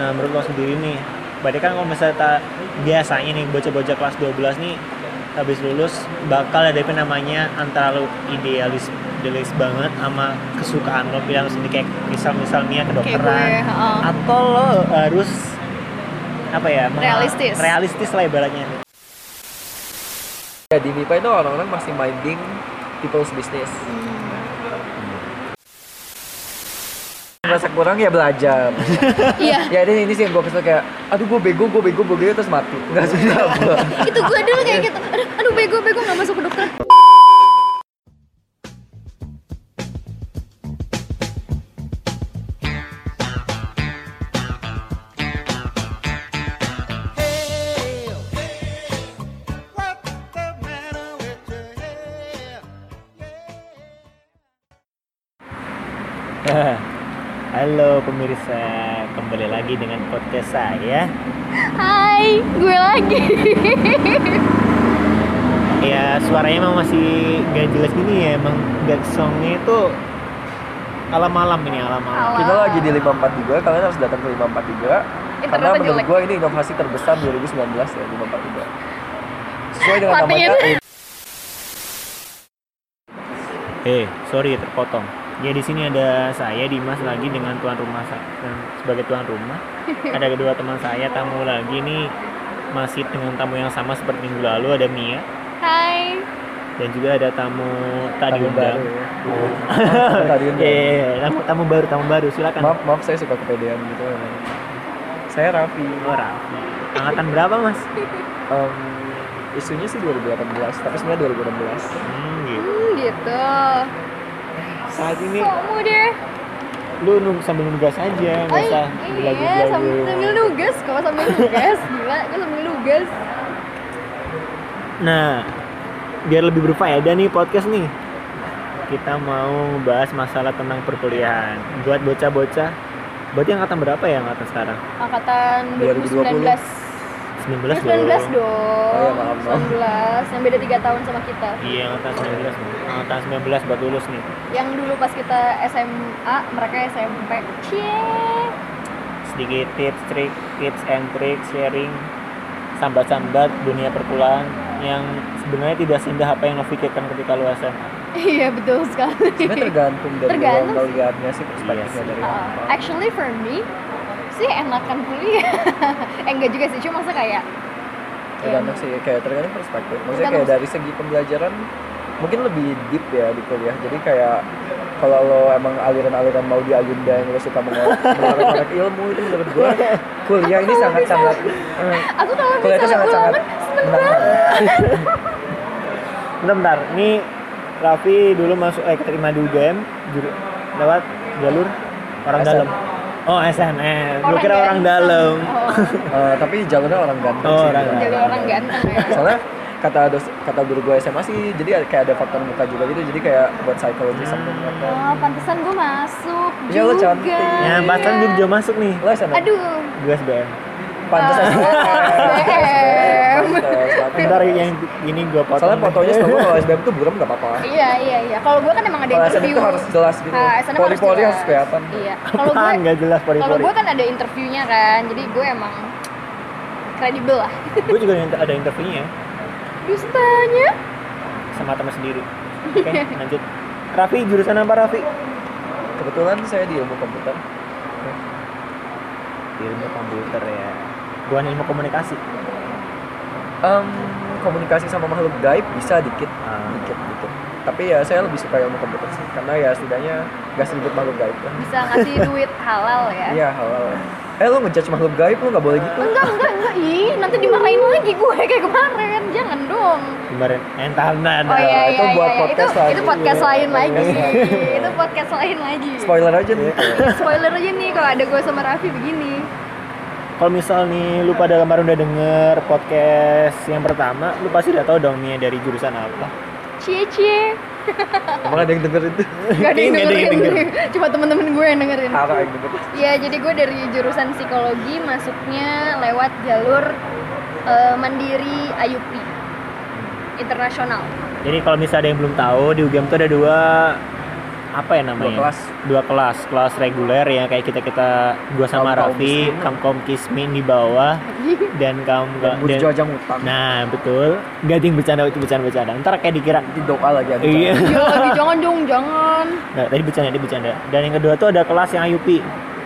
Nah, menurut lo sendiri nih, berarti kan kalau misalnya ta- biasanya nih bocah-bocah kelas 12 nih habis lulus bakal ada apa namanya antara lo idealis idealis banget sama kesukaan lo bilang sendiri kayak misal misalnya kayak kedokteran gue heeh. atau lo harus apa ya Realistis. realistis lah ibaratnya Ya di MIPA itu orang-orang masih minding people's business. Merasa kurang ya belajar. iya ya ini ini sih yang gue kesel kayak, aduh gue bego, gue bego, gue bego terus mati. Enggak sudah itu gue dulu kayak gitu aduh, aduh bego bego nggak masuk ke dokter pemirsa, kembali lagi dengan podcast saya. hai gue lagi Ya suaranya emang masih gak jelas gini ya, emang gak songnya itu alam-alam ini alam-alam. Alam. Kita lagi di 543, kalian harus datang ke 543 karena Internetnya menurut jelek. gue ini inovasi terbesar 2019 ya 543. Sesuai dengan namanya Eh, sorry terpotong. Ya di sini ada saya Dimas lagi dengan tuan rumah dan sebagai tuan rumah. ada kedua teman saya tamu lagi nih masih dengan tamu yang sama seperti minggu lalu ada Mia hai dan juga ada tamu tadi tamu undang. baru. Tadi Iya, undang. iya, iya. tamu, tamu baru, tamu baru. Silakan. Maaf, maaf saya suka kepedean gitu. Saya Raffi. Oh, Raffi. Angkatan berapa, Mas? Em, isunya sih 2018, tapi sebenarnya 2016. Hmm, gitu. hmm, gitu Saat ini kamu deh lu nunggu sambil nugas aja, nggak Oh usah iya, sambil, sambil nugas, kalau sambil nugas, gila, gue sambil nugas. Nah, biar lebih berfaedah nih podcast nih. Kita mau bahas masalah tentang perkuliahan. Buat bocah-bocah, berarti angkatan berapa ya angkatan sekarang? Angkatan 2019. 19 19 dong. dong. Oh iya, maaf, maaf. 19, yang beda 3 tahun sama kita. Iya, angkatan 19. Angkatan 19 buat lulus nih. Yang dulu pas kita SMA, mereka SMP. Cie. Sedikit tips, trik, tips and trick sharing sambat-sambat dunia perkuliahan yang sebenarnya tidak seindah apa yang lo pikirkan ketika lo SMA. Iya, betul sekali. Sebenarnya tergantung dari Tergantung lo sih. melihatnya sih perspektifnya Iya sih. dari Uh, apa. actually for me sih enakan kuliah. eh enggak juga sih, cuma masa kayak Tergantung sih kayak tergantung perspektif. Maksudnya kayak dari segi pembelajaran mungkin lebih deep ya di kuliah. Jadi kayak kalau lo emang aliran-aliran mau di agenda yang lo suka mengorek ilmu itu menurut gue kuliah ini sangat-sangat eh, aku kalau kuliah itu misalnya sangat-sangat ulama seneng menantang. Bentar, bentar. Ini Raffi dulu masuk eh keterima di UGM lewat jalur orang SM. dalam. Oh, SNM. Orang kira orang ganteng. dalam. Oh, Eh, tapi jalurnya orang ganteng Oh, sih. orang beneran. jadi orang ganteng ya. Soalnya kata dos, kata guru gue SMA sih jadi kayak ada faktor muka juga gitu jadi kayak buat psikologi something like that. Oh, pantesan gue masuk Iya, lo juga. cantik. Ya, bahkan gue juga masuk nih. Lo SMA? Aduh. Gue SBM. Pantes Ah, SBM. Bentar yang ini gue potong. Soalnya fotonya setahu kalau SBM tuh buram gak apa-apa. Iya, iya, iya. Kalau gue kan emang ada Kalau interview. itu harus jelas gitu. Ah, jelas. harus kelihatan. Iya. Kalau gue Apaan nggak jelas kalau pori-pori. gue kan ada interviewnya kan. Jadi gue emang kredibel lah. Gue juga ada- ada interviewnya Dustanya. sama teman sendiri. Oke, lanjut. Raffi jurusan apa Raffi? Kebetulan saya di ilmu komputer. Ilmu komputer ya. Bukan ilmu komunikasi. Em, komunikasi sama makhluk gaib bisa dikit, Ah. dikit, dikit. Tapi ya saya lebih suka ilmu komputer sih, karena ya setidaknya gak seribut makhluk gaib kan. Bisa ngasih duit halal ya. Iya halal. Eh lu ngejudge makhluk gaib lu gak boleh gitu. Enggak, enggak, enggak. Ih, nanti dimarahin lagi gue kayak kemarin. Jangan dong. Kemarin entar entar. Oh iya, itu iya, buat iya. podcast itu, lagi. Itu podcast lain lagi. Podcast itu podcast lain lagi. Spoiler aja nih. Spoiler aja nih kalau ada gue sama Raffi begini. Kalau misal nih lu pada kemarin udah denger podcast yang pertama, lu pasti udah tahu dong Mia dari jurusan apa. Cie cie. Emang ada yang denger itu? Gak ada yang Nggak ada yang dengerin. Cuma temen-temen gue yang dengerin. Harap yang denger. Iya, jadi gue dari jurusan psikologi masuknya lewat jalur eh, Mandiri IUP internasional. Jadi kalau misalnya ada yang belum tahu, di UGM tuh ada dua apa ya namanya? Dua kelas. Dua kelas, kelas reguler ya kayak kita kita gua sama Kaum-kaum Raffi, kaum kaum kismin di bawah dan kaum Dan dan- burjo aja ngutang. Nah betul, yang bercanda itu bercanda-bercanda. Ntar kayak dikira, Nanti doa lagi ada. iya. Ya lagi jangan dong, jangan. Nah, tadi bercanda, tadi bercanda. Dan yang kedua tuh ada kelas yang IUP.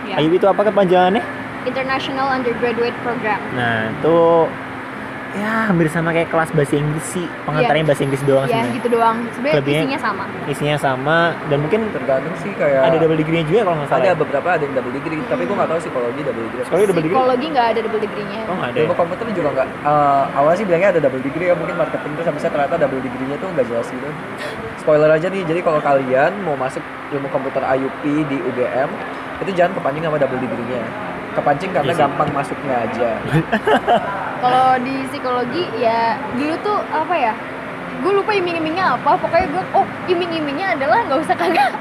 Ya. IUP itu apa kepanjangannya? International Undergraduate Program. Nah itu ya hampir sama kayak kelas bahasa Inggris sih. Pengantarnya bahasa Inggris doang Ya sebenarnya. gitu doang. Sebenarnya Lebihnya- isinya sama. Isinya sama dan mungkin Tergantung sih kayak ada double degree-nya juga kalau nggak salah. ada ya. beberapa ada yang double degree, tapi gue nggak tahu psikologi double degree. Psikologi double degree? Psikologi nggak ada double degree-nya. Oh nggak ada. ya? Ilmu komputer juga nggak. eh, awalnya sih bilangnya ada double degree ya, mungkin marketing terus habisnya ternyata double degree-nya tuh nggak jelas gitu. Spoiler aja nih, jadi kalau kalian mau masuk ilmu komputer IUP di UGM, itu jangan kepancing sama double degree-nya. Kepancing karena Iya sih. gampang masuknya aja. Kalau di psikologi ya dulu tuh apa ya? Gue lupa iming-imingnya apa. Pokoknya gue oh iming-imingnya adalah nggak usah kagak.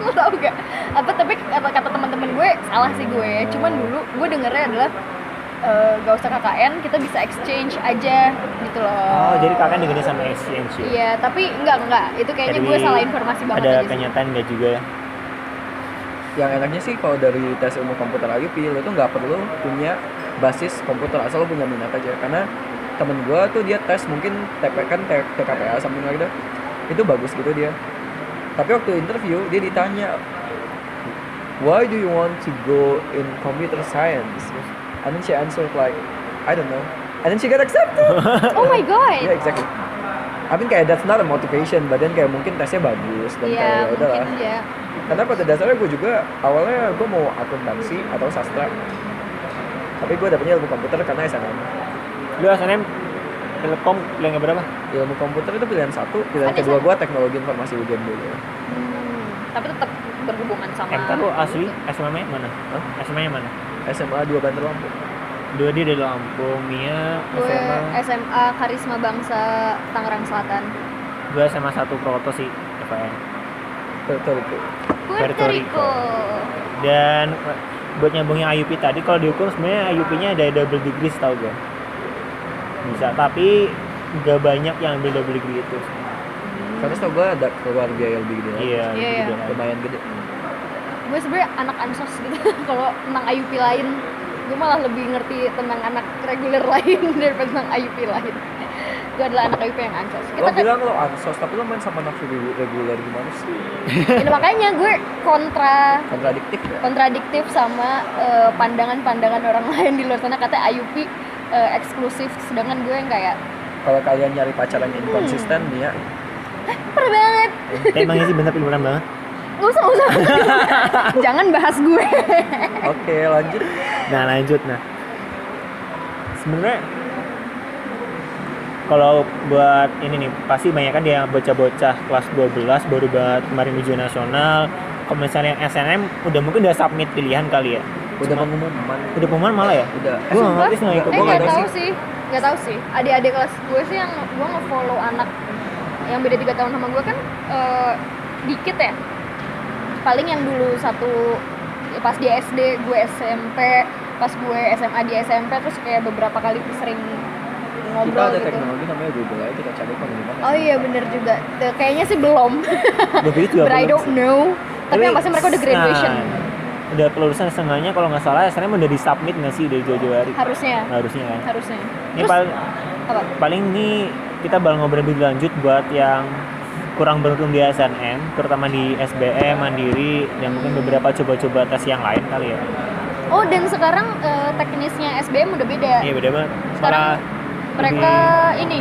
gue tau gak? Apa tapi kata kata teman-teman gue salah sih gue. Cuman dulu gue dengernya adalah eh, nggak usah KKN kita bisa exchange aja gitu loh. Oh jadi kakak digini sama exchange ya? Iya, tapi enggak enggak. Itu kayaknya Jadi gue salah informasi banget Ada aja kenyataan nggak juga ya? Yang enaknya sih kalau dari tes ilmu komputer IUP, lo tuh nggak perlu punya basis komputer, asal lo punya minat aja. Karena temen gue tuh dia tes mungkin TP kan TKPA something like that. Itu bagus gitu dia. Tapi waktu interview dia ditanya, Why do you want to go in computer science? And then she answered like, I don't know. And then she got accepted. Oh my god. yeah, exactly. I mean kayak that's not a motivation, but then kayak mungkin tesnya bagus dan Iya, kayak ya udahlah. ya. Karena pada dasarnya gue juga awalnya gue mau akuntansi atau sastra. Tapi gue dapetnya ilmu komputer karena SNM. Lu SNM Telkom pilihan berapa? Ilmu komputer itu pilihan satu, pilihan Ada kedua gue teknologi informasi UGM dulu. Hmm, tapi tetap berhubungan sama MK lu asli SMA mana? Hah? SMA nya mana? SMA 2 Banter Lampung. Dua dia dari Lampung, Mia gue SMA SMA Karisma Bangsa Tangerang Selatan. Gue SMA 1 Proto sih FAN Puerto Rico. Puerto Rico. Dan buat nyambungnya IUP tadi kalau diukur sebenarnya IUP-nya ada double degree tau gue bisa tapi gak banyak yang ambil double degree itu Karena setahu gue ada keluarga yang lebih gede. iya Iya, gitu iya. Lumayan gede. Gue sebenarnya anak ansos gitu. Kalau tentang IUP lain, gue malah lebih ngerti tentang anak reguler lain daripada tentang IUP lain. Gue adalah anak IUP yang ansos. Lo Kita kan, bilang lo ansos, tapi lo main sama anak regu- reguler gimana sih? ini makanya gue kontra Kontradiktif ya? kontradiktif sama eh, pandangan-pandangan orang lain di luar sana katanya IUP eh, eksklusif sedangkan gue yang kayak Kalau kalian nyari pacaran yang inkonsisten nih ya, parah banget emangnya sih bener pilihan banget Gak usah, gak usah. Jangan bahas gue. Oke lanjut. nah lanjut. Nah sebenarnya kalau buat ini nih pasti banyak kan dia bocah-bocah kelas 12 baru buat kemarin ujian nasional. Kalau misalnya yang SNM udah mungkin udah submit pilihan kali ya? Udah Cuma- pengumuman. udah pengumuman malah ya? Udah. gue nggak ngerti sih nggak ikut eh gue nggak tahu sih. nggak tahu sih. Adik-adik kelas gue sih yang gue nge-follow anak yang beda tiga tahun sama gue kan eh, dikit ya paling yang dulu satu ya pas di SD gue SMP pas gue SMA di SMP terus kayak beberapa kali sering Kita ngobrol ada gitu. teknologi namanya Google aja kita cari pengumuman. oh iya bener juga. Tuh, kayaknya sih belum. But I don't know. Tapi yang pasti mereka udah graduation. nah, udah kelulusan setengahnya kalau nggak salah SNM udah di submit nggak sih dari jauh-jauh hari? Harusnya. Harusnya kan. Harusnya. Ini terus paling apa? paling nih kita bakal ngobrol lebih lanjut buat yang kurang beruntung di SNM terutama di SBM Mandiri dan mungkin beberapa coba-coba tes yang lain kali ya oh dan sekarang eh, teknisnya SBM udah beda iya beda banget Sekarang malah mereka ini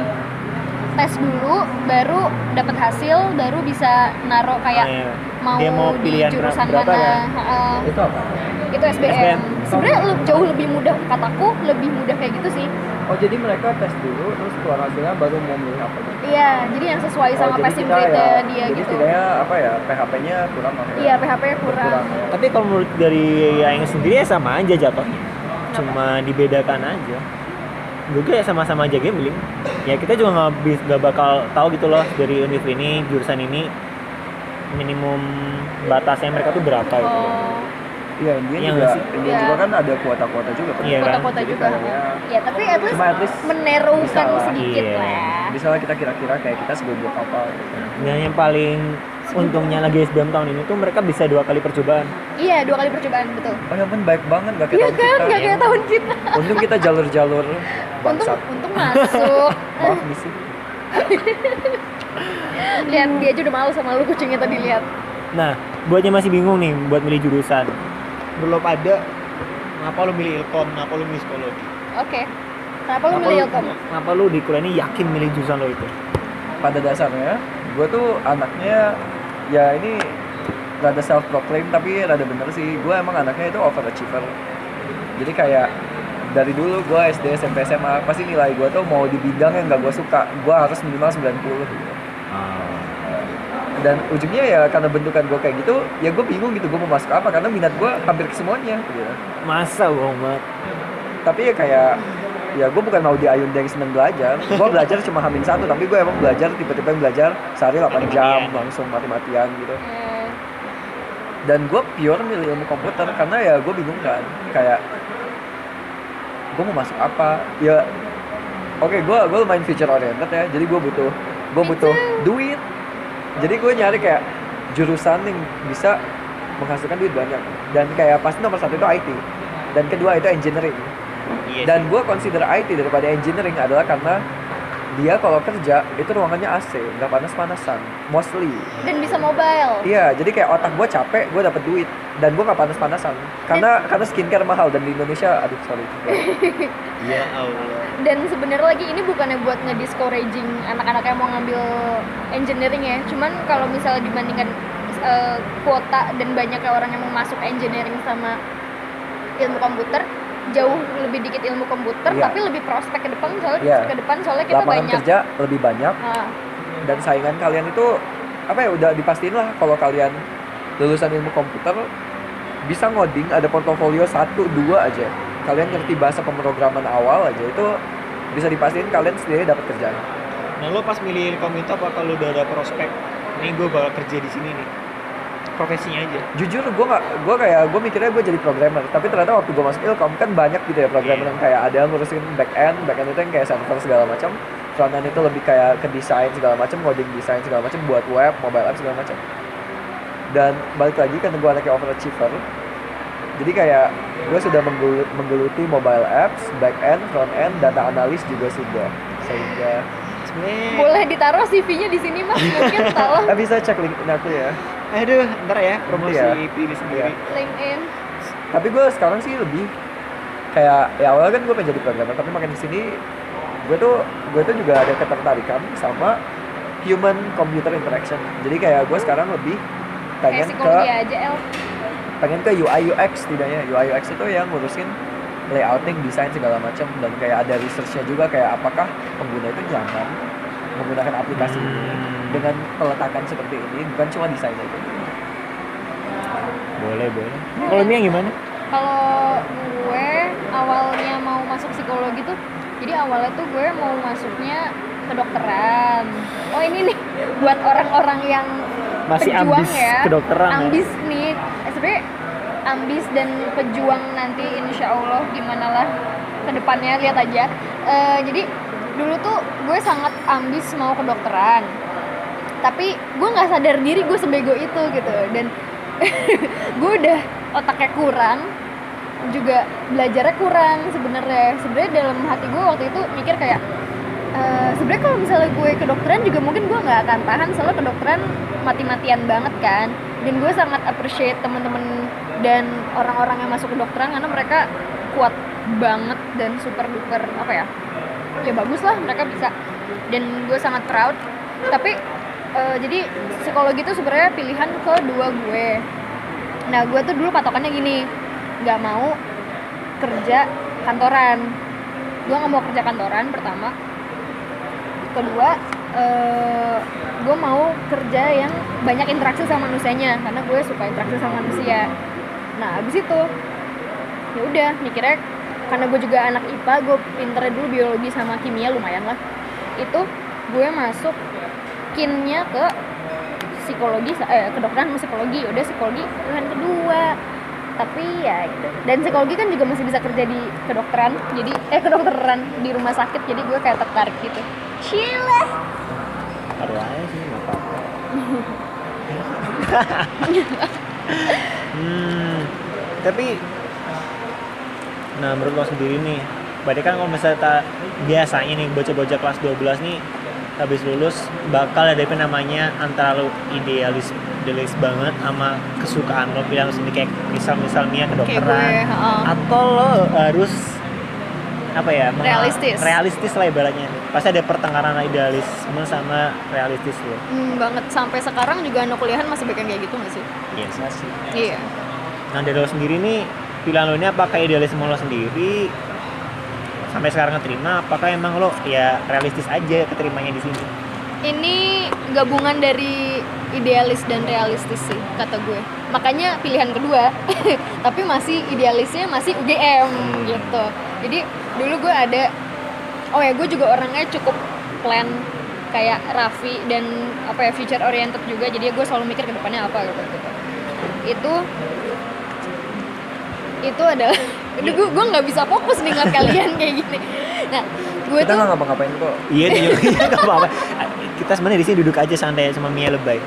tes dulu baru dapat hasil baru bisa naruh kayak iya. mau, dia mau di pilihan jurusan berapa mana ya Heeh. Itu apa? itu SBM, SBM. Sebenarnya jauh lebih mudah kataku lebih mudah kayak gitu sih. Oh jadi mereka tes dulu, terus keluar hasilnya baru mau milih apa gitu? iya jadi yang sesuai Oh, sama jadi passing grade ya, dia jadi gitu. setidaknya apa ya PHP-nya kurang lah ya. iya PHP -nya kurang ya. tapi kalau menurut dari yang sendiri ya sama aja jatuhnya. Cuma dibedakan aja. Gue ya sama-sama aja gambling ya kita juga nggak nggak bakal tahu gitu loh dari univ ini jurusan ini minimum batasnya mereka tuh berapa gitu oh Iya Indian Iya juga, nggak sih? Indian Iya. juga kan ada kuota-kuota juga kan. Iya kan? kota-kota Jadi juga kayaknya- ya tapi at least at least menerukan bisa lah. sedikit Iya. lah Bisa lah kita kira-kira kayak kita segoblok apa gitu. dan yang paling untungnya lagi SBM tahun ini tuh mereka bisa dua kali percobaan iya dua kali percobaan betul Oh ya ampun baik banget gak kayak iya tahun kan kita. gak kayak tahun kita Untung kita jalur-jalur untung untung masuk Maaf misi. lihat dia aja udah malu sama lu kucingnya tadi lihat nah buatnya masih bingung nih buat milih jurusan belum ada ngapa lu milih ilkom ngapa lu milih psikologi oke kenapa lu milih Ilkom kenapa lu di kuliah ini yakin milih jurusan lo itu Pada dasarnya gue tuh anaknya ya ini rada self proclaim tapi rada bener sih. Gue emang anaknya itu overachiever. Jadi kayak dari dulu gue SD SMP SMA pasti nilai gue tuh mau di bidang yang gak gue suka gue harus minimal 90 gitu. Dan ujungnya ya karena bentukan gue kayak gitu ya gue bingung gitu gue mau masuk apa karena minat gue hampir ke semuanya. Gitu. masa bohong banget tapi ya kayak ya gue bukan mau di Ayunda yang seneng belajar gue belajar cuma hamin satu tapi gue emang belajar tipe-tipe yang belajar sehari 8 jam langsung mati-matian gitu. Dan gue pure milih ilmu komputer karena ya gue bingung kan kayak gue mau masuk apa? Ya oke gue gue lumayan feature oriented ya jadi gue butuh gue butuh duit jadi gue nyari kayak jurusan yang bisa menghasilkan duit banyak. Dan kayak pasti nomor satu itu IT dan kedua itu engineering. Iya dan gue consider IT daripada engineering adalah karena dia kalau kerja itu ruangannya AC nggak panas-panasan mostly dan bisa mobile Iya, jadi kayak otak gue capek, gue dapet duit dan gue gak panas-panasan. Karena karena skincare mahal dan di Indonesia, aduh sorry. ya Allah dan sebenarnya lagi ini bukannya buat nge-discouraging anak-anak yang mau ngambil engineering ya cuman kalau misalnya dibandingkan eh, kuota dan banyaknya orang yang mau masuk engineering sama ilmu komputer jauh lebih dikit ilmu komputer Iya. tapi lebih prospek ke depan soalnya Iya. ke depan soalnya kita Lapangan banyak. kerja lebih banyak. Ah, dan saingan kalian itu apa ya udah dipastiin lah kalau kalian lulusan ilmu komputer bisa ngoding ada portofolio satu dua aja. Kalian ngerti bahasa pemrograman awal aja itu bisa dipastiin kalian sendiri dapat kerjaan. Nah lo pas milih itu apa kalau udah ada prospek? Ini gue bakal kerja di sini nih profesinya aja. Jujur gue nggak gue kayak gue mikirnya gue jadi programmer. Tapi ternyata waktu gue masuk ilkom kan banyak gitu ya programmer Iya. yang kayak ada yang ngurusin back end back end itu yang kayak server segala macam. Front end itu lebih kayak ke desain segala macam coding desain segala macam buat web mobile app segala macam. Dan balik lagi karena gue anaknya overachiever jadi kayak gue sudah menggelu- menggeluti mobile apps back end front end data analis juga sudah. Sehingga sebenarnya boleh ditaruh CV-nya di sini mas. Mungkin tolong eh, bisa cek linkedin aku ya. Aduh ntar ya promosi Iya. diri sendiri. LinkedIn. Tapi gue sekarang sih lebih kayak ya awalnya kan gue pengen jadi programmer tapi makin ke sini gue tuh gue tuh juga ada ketertarikan sama human computer interaction. Jadi kayak gue sekarang lebih kayak pengen ke psikologi aja El. pengen ke UI UX setidaknya. UI UX itu yang ngurusin layouting desain segala macam. Dan kayak ada researchnya juga kayak apakah pengguna itu nyaman menggunakan aplikasi ini Hmm. dengan peletakan seperti ini bukan cuma desain aja. Boleh boleh. Kalau Mia gimana? Kalau gue awalnya mau masuk psikologi tuh jadi awalnya tuh gue mau masuknya kedokteran oh ini nih buat orang-orang yang masih pejuang ambis ya. kedokteran ya? ambis nih. Eh, sebenarnya ambis dan pejuang nanti insya Allah gimana lah ke depannya lihat aja. Eh, jadi dulu tuh gue sangat ambis mau kedokteran. Tapi gue nggak sadar diri gue sebego itu gitu. Dan gue udah otaknya kurang juga belajarnya kurang sebenarnya. Sebenarnya dalam hati gue waktu itu mikir kayak eh, sebenarnya kalau misalnya gue kedokteran juga mungkin gue nggak akan tahan soalnya kedokteran mati-matian banget kan. Dan gue sangat appreciate temen-temen dan orang-orang yang masuk kedokteran karena mereka kuat banget dan super duper apa ya ya bagus lah mereka bisa. Dan gue sangat proud. Tapi eh, jadi psikologi itu sebenarnya pilihan kedua gue. Nah gue tuh dulu patokannya gini nggak mau kerja kantoran. Gue nggak mau kerja kantoran pertama. Kedua eh, gue mau kerja yang banyak interaksi sama manusianya karena gue suka interaksi sama manusia nah abis itu ya udah mikirnya karena gue juga anak IPA gue pinternya dulu biologi sama kimia lumayan lah. Itu gue masuk kinnya ke psikologi eh kedokteran sama psikologi. Udah psikologi pilihan kedua. Tapi ya gitu. Dan psikologi kan juga masih bisa kerja di kedokteran. Jadi eh kedokteran di rumah sakit. Jadi gue kayak tertarik gitu. Cile taruh aja sih nggak apa-apa. Hmm, tapi nah menurut lo sendiri nih berarti kan kalau misalnya ta- biasanya nih bocah-bocah kelas 12 nih habis lulus bakal ada apa namanya antara lo idealis idealis banget sama kesukaan lo bilang sendiri kayak misal misalnya kayak gue kedokteran heeh. atau lo harus apa ya Realistis. realistis lah ibaratnya. Pasti ada pertengkaran idealisme sama realistis lo. Hmm, banget. Sampai sekarang juga anak kuliahan masih bikin kayak gitu nggak sih? Yes masih. Iya Nah dari lo sendiri nih pilihan lo ini apakah idealisme lo sendiri sampai sekarang keterima? Apakah emang lo ya realistis aja keterimanya di sini? ini gabungan dari idealis dan realistis sih kata gue makanya pilihan kedua tapi masih idealisnya masih UGM gitu jadi dulu gue ada oh ya gue juga orangnya cukup plan kayak Raffi dan apa ya future oriented juga jadi gue selalu mikir ke depannya apa gitu, gitu. itu itu adalah Aduh, gue gue nggak bisa fokus nih ngeliat kalian kayak gini nah gue kita tuh nggak ngapa-ngapain kok Iya dia iya, nggak apa-apa. Kita sebenarnya di sini duduk aja santai sama Mia lebay.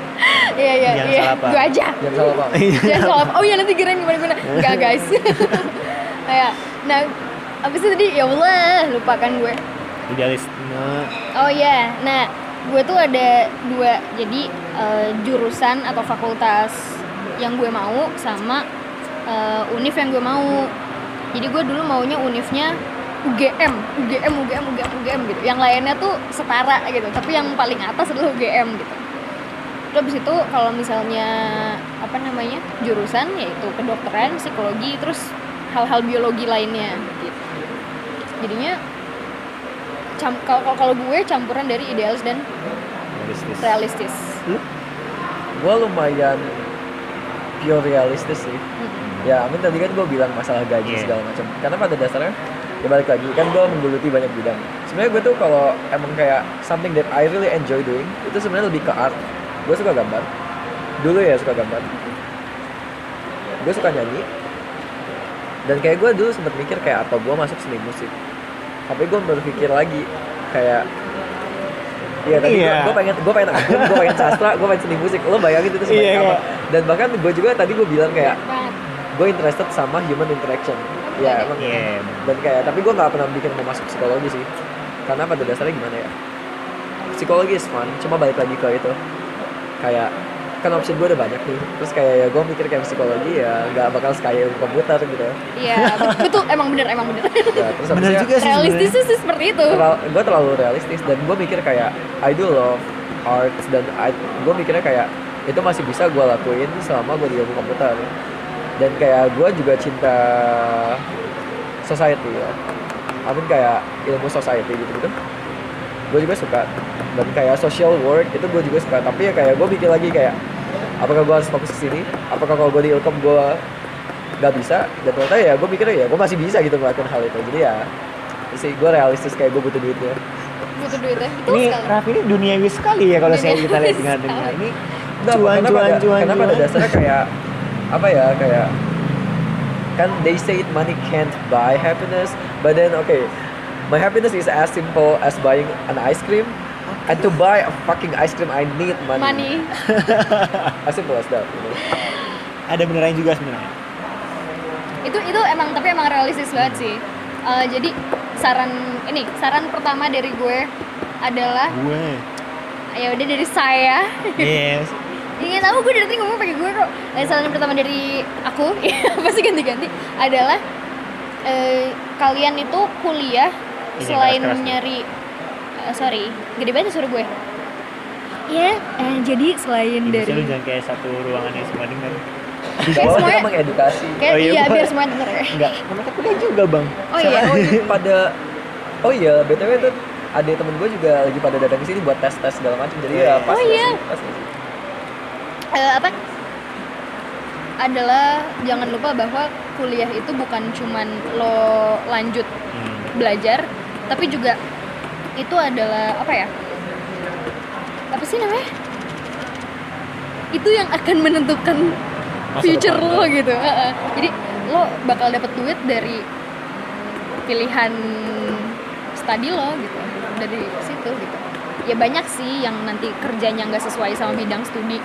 iya iya Jangan iya salah gue aja jangan salah pak Jangan salah. Oh iya nanti kirain gimana gimana. Enggak guys. Kayak nah abis itu tadi ya Allah lupakan gue. Idealisme. Oh iya. Nah gue tuh ada dua jadi eh, jurusan atau fakultas yang gue mau sama eh, univ yang gue mau. Jadi gue dulu maunya univnya UGM, UGM, UGM, UGM, UGM gitu. Yang lainnya tuh setara gitu. Tapi yang paling atas adalah UGM gitu. Terus habis itu kalau misalnya apa namanya jurusan yaitu kedokteran, psikologi, terus hal-hal biologi lainnya. Gitu. Jadinya kalau kalau- gue campuran dari idealis dan Realistis. realistis. gue lumayan pure realistis sih. Ya Amin tadi kan gue bilang masalah gaji Iya. segala macam karena pada dasarnya ya balik lagi kan gue menggeluti banyak bidang sebenarnya gue tuh kalau emang kayak something that I really enjoy doing itu sebenarnya lebih ke art gue suka gambar dulu ya suka gambar gue suka nyanyi dan kayak gue dulu sempet mikir kayak apa gue masuk seni musik tapi gue berpikir lagi kayak Iya tadi Iya. gue pengen gue pengen agung, gue pengen sastra, gue pengen seni musik. Lo bayangin itu sebagai Iya, apa? iya. Dan bahkan gue juga tadi gue bilang kayak. Gue interested sama human interaction. Ya emang. Iya. Dan kayak tapi gue nggak pernah bikin mau masuk psikologi sih. Karena pada dasarnya gimana ya? Psikologi is fun, cuma balik lagi ke itu. Kayak kan option gue udah banyak nih. Terus kayak ya gue mikir kayak psikologi ya nggak bakal sekaya ilmu komputer gitu. Iya, bet- betul emang bener emang bener. Ya, terus Bener juga sih Realistis sih seperti itu. gue terlalu realistis dan gue mikir kayak I do love arts dan gue mikirnya kayak itu masih bisa gue lakuin selama gue di ilmu komputer dan kayak gue juga cinta society ya. I mean kayak ilmu society gitu gitu gue juga suka. Dan kayak social work itu gue juga suka. Tapi ya kayak gue mikir lagi kayak apakah gue harus fokus ke sini? Apakah kalau gue di ilkom gue nggak bisa? Dan ternyata ya gue mikirnya ya gue masih bisa gitu ngelakuin hal itu. Jadi ya sih gue realistis kayak gue butuh duitnya. Butuh duit ya. Betul Ini sekali. Raffi ini duniawi sekali ya kalau saya kita lihat dengar dengar. sekali. Ini. Cuan karena cuan pada, cuan karena pada dasarnya kayak apa ya kayak kan they say it money can't buy happiness but then okay my happiness is as simple as buying an ice cream and to buy a fucking ice cream I need money, Money. as simple as that you know. Ada beneran juga sebenarnya. Itu itu emang tapi emang realistis banget sih. Eh, jadi saran ini saran pertama dari gue adalah Gue. ya udah dari saya. Yes. Ingin tahu gue dari tadi ngomong pakai gue kok. Eh, saran pertama dari aku pasti ganti-ganti adalah eh, kalian itu kuliah Ini selain keras-keras nih. nyari eh, sorry gede banget ya suara gue. Ya, eh, jadi selain Ini dari lu jangan kayak satu ruangan yang semua apa semuanya- kita mengedukasi kayak Oh iya, iya biar semua denger ya. Enggak, kan kita kuliah juga, Bang. Oh iya. Sama ini pada oh iya btw itu ada temen gue juga lagi pada datang ke sini buat tes tes segala macam jadi ya pas Oh iya. Pas? Eh, apa? Adalah jangan lupa bahwa kuliah itu bukan cuman lo lanjut Hmm. belajar tapi juga itu adalah apa ya? Apa sih namanya? Itu yang akan menentukan Masa future depan lo lo. gitu. Jadi lo bakal dapet duit dari pilihan study lo gitu dari situ gitu. Ya banyak sih yang nanti kerjanya nggak sesuai sama bidang studi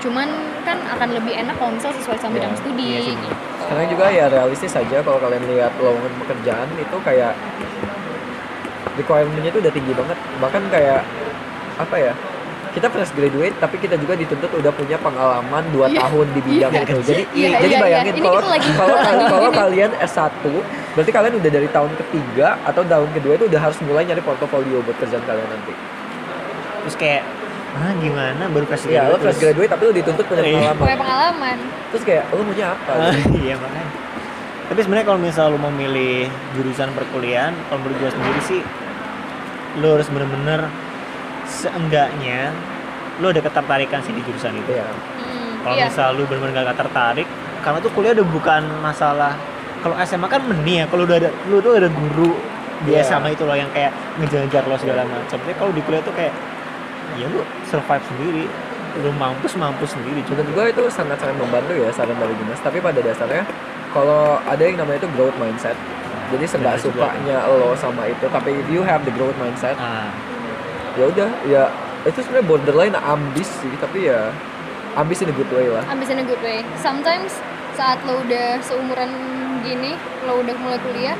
cuman kan akan lebih enak kalau misal sesuai sama bidang studi Iya sih. gitu. Sekarang juga ya realistis aja kalau kalian lihat lowongan pekerjaan itu kayak requirement-nya itu udah tinggi banget. Bahkan kayak apa ya? Kita fresh graduate tapi kita juga dituntut udah punya pengalaman 2 Iya. tahun di bidang Iya. itu. Jadi Iya, jadi iya, bayangin iya. Kalau kita lagi- kalau lagi kalau gini. kalian S1 berarti kalian udah dari tahun ketiga atau tahun kedua itu udah harus mulai nyari portofolio buat kerjaan kalian nanti. terus kayak ah gimana baru fresh Iya, lo graduate, fresh terus- graduate tapi lo dituntut punya Iya. pengalaman. punya pengalaman Terus kayak lo maunya apa? Ah, iya makanya tapi sebenarnya kalau misal lu mau milih jurusan perkuliahan kalau menurut gue sendiri sih lu harus bener-bener seenggaknya lu ada ketertarikan sih di jurusan itu Iya. Hmm, kalau iya. misal lu bener-bener gak tertarik karena tuh kuliah udah bukan masalah kalau SMA kan meni ya kalau udah ada lu tuh ada guru di Iya. SMA itu loh yang kayak ngejar-ngejar lo segala macam tapi kalau di kuliah tuh kayak ya lu survive sendiri lu mampus mampus sendiri juga Menurut gue itu sangat-sangat membantu ya saran dari Dimas. Tapi pada dasarnya kalau ada yang namanya itu growth mindset. Jadi Benar senggak juga. sukanya lo sama itu, tapi if you have the growth mindset, ah ya udah, ya itu sebenarnya borderline ambis sih, tapi ya ambis in a good way lah. ambis in a good way. Sometimes saat lo udah seumuran gini, lo udah mulai kuliah,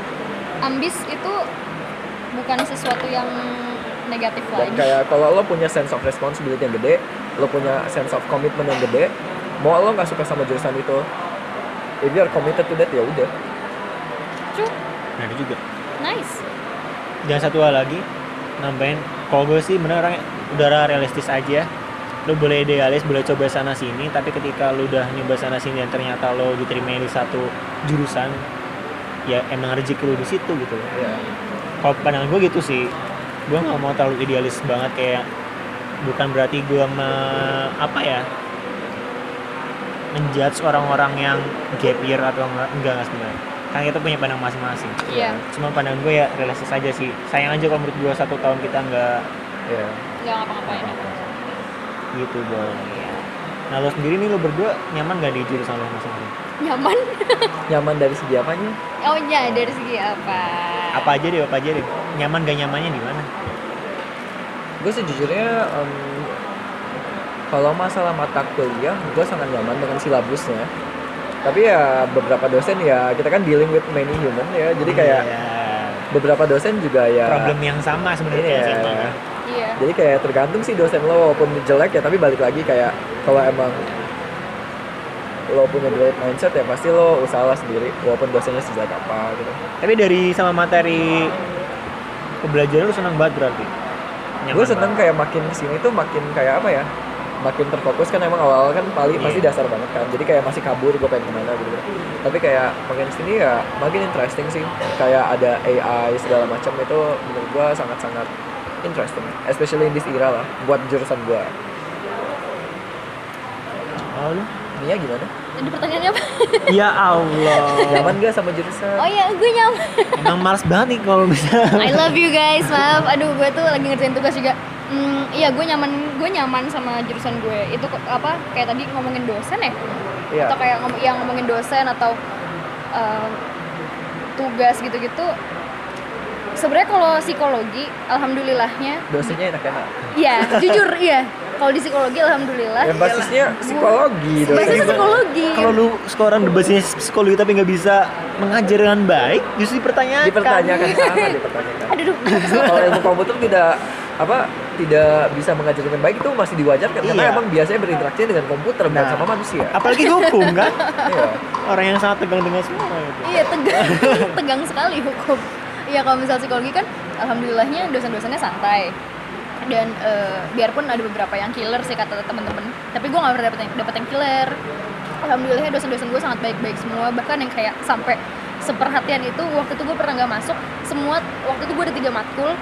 ambis itu bukan sesuatu yang negatif Dan lagi. kayak kalau lo punya sense of responsibility yang gede, lo punya sense of commitment yang gede, mau lo nggak suka sama jurusan itu, if you are committed to that ya udah. True, nah juga nice. dan satu hal lagi nambahin kalau gue sih bener orang udara realistis aja lu boleh idealis boleh coba sana sini tapi ketika lu udah nyoba sana sini dan ternyata lo diterima di satu jurusan ya emang rezeki lu di situ gitu loh Ya. kalau pandangan gue gitu sih gue nggak mau terlalu idealis banget kayak bukan berarti gue me, apa ya menjudge orang-orang yang gap year atau enggak enggak enggak sebenarnya kan kita punya pandang masing-masing Iya, cuma pandangan gue ya realistis aja sih sayang aja kalau menurut gue satu tahun kita nggak Ya. nggak ngapa-ngapain. gitu boy nah lo sendiri nih lo berdua nyaman gak di jurusan lo masing-masing Nyaman? Nyaman dari segi apanya? Oh iya, dari segi apa? apa aja deh apa aja deh nyaman gak nyamannya di mana gue sejujurnya em, kalau masalah mata kuliah gue sangat nyaman dengan silabusnya tapi ya beberapa dosen ya kita kan dealing with many human ya jadi kayak Iya. beberapa dosen juga ya problem yang sama sebenarnya Iya. emang ya. Iya. jadi kayak tergantung sih dosen lo walaupun jelek ya tapi balik lagi kayak kalau emang lo punya growth mindset ya pasti lo usaha sendiri walaupun dosennya sejelek apa gitu tapi dari sama materi pembelajaran lu senang banget berarti gue seneng banget. kayak makin ke sini tuh makin kayak apa ya makin terfokus kan emang awal kan paling Iya. pasti dasar banget kan jadi kayak masih kabur gue pengen ke mana gitu tapi kayak makin ke sini ya makin interesting sih kayak ada AI segala macam itu menurut gue sangat-sangat interesting especially in this era lah buat jurusan gue oh, lu? Nia gimana Jadi pertanyaannya apa? ya Allah nyaman gak sama jurusan Oh iya, gue nyaman. emang males banget nih kalau bisa I love you guys, maaf. Aduh, gue tuh lagi ngerjain tugas juga. Hmm, iya, gue nyaman, gue nyaman sama jurusan gue. Itu apa? Kayak tadi ngomongin dosen ya? Iya Atau kayak ngom yang ngomongin dosen atau eh, tugas gitu-gitu. Sebenarnya kalau psikologi, alhamdulillahnya, dosennya enak-enak iya, jujur iya. Kalau di psikologi, alhamdulillah. ya basisnya psikologi Basisnya dosennya psikologi. kalau lu sekarang berbahasa psikologi tapi nggak bisa mengajar dengan baik justru dipertanyakan dipertanyakan sangat dipertanyakan Aduh, kalau ilmu komputer tidak apa tidak bisa mengajar dengan baik itu masih diwajarkan karena Iya. emang biasanya berinteraksi dengan komputer bukan Nah. sama manusia. apalagi hukum kan Iya. orang yang sangat tegang dengan semua gitu Iya tegang, tegang sekali hukum. Iya kalau misal psikologi kan, alhamdulillahnya dosen-dosennya santai dan eh, biarpun ada beberapa yang killer sih kata teman-teman, tapi gue nggak pernah dapet yang, dapet yang killer. Alhamdulillahnya dosen-dosen gue sangat baik-baik semua, bahkan yang kayak sampai seperhatian itu waktu itu gue pernah nggak masuk semua waktu itu gue ada tiga matkul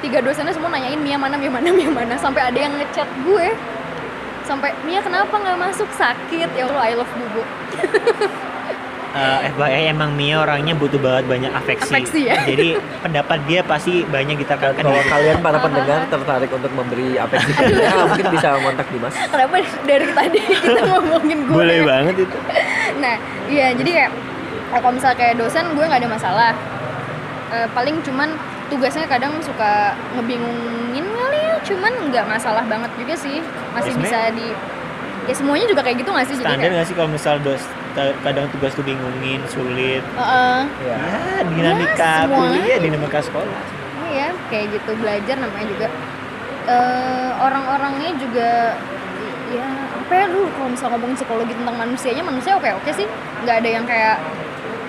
tiga dosennya semua nanyain Mia mana Mia mana Mia mana? Sampai ada yang ngechat gue. Sampai Mia kenapa nggak masuk? Sakit. Ya Allah I love bubu Eh, FYI emang Mia orangnya butuh banget banyak afeksi, Afeksi, ya? jadi pendapat dia pasti banyak Dan ditekankan kalau kalian para pendengar tertarik untuk memberi afeksi ya, mungkin bisa kontak Dimas. kenapa dari tadi kita ngomongin gue boleh banget itu. Nah iya jadi kayak kalau misalnya kayak dosen gue nggak ada masalah. Eh, paling cuman tugasnya kadang suka ngebingungin kali ya cuman nggak masalah banget juga sih. Masih Ya, bisa di ya semuanya juga kayak gitu nggak sih jadi standar kayak nggak sih kalau misal dos kadang tugas tuh bingungin sulit. Heeh. ya ya dinamika Ya, kuliah dinamika sekolah. Iya, kayak gitu belajar namanya juga. Eh, orang-orangnya juga ya apa ya lu kalau misal ngomongin psikologi tentang manusianya manusia oke oke sih. Nggak ada yang kayak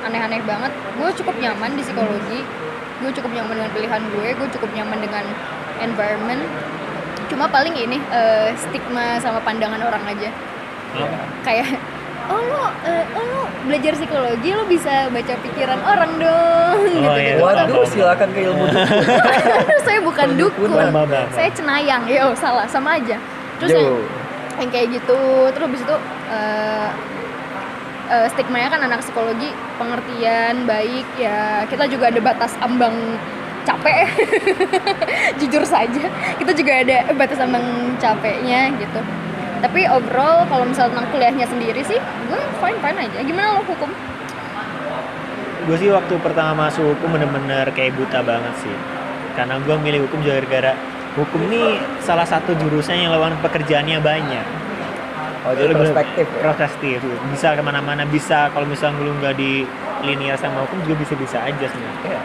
aneh-aneh banget. Gue cukup nyaman di psikologi. Gue cukup nyaman dengan pilihan gue gue cukup nyaman dengan environment cuma paling ini eh, stigma sama pandangan orang aja ya. kayak oh lo eh, oh lo belajar psikologi lo bisa baca pikiran orang dong gitu Oh, iya. gitu waduh silakan ke ilmu dukun. saya bukan dukun, saya cenayang, yo salah sama aja. Terus yang, yang kayak gitu, terus habis itu eh eh, stigma-nya kan anak psikologi pengertian baik ya kita juga ada batas ambang capek. Jujur saja. Kita juga ada batas ambang capeknya gitu. Tapi overall kalau misal tentang kuliahnya sendiri sih gue fine fine aja. Gimana lo hukum? Gue sih waktu pertama masuk hukum bener-bener kayak buta banget sih. Karena gue milih hukum juga gara-gara hukum nih salah satu jurusan yang lawan pekerjaannya banyak. Oh jadi perspektif ya? perspektif bisa ke mana-mana bisa. Kalau misalnya lu nggak di linear sama hukum juga bisa-bisa aja sebenarnya. Iya.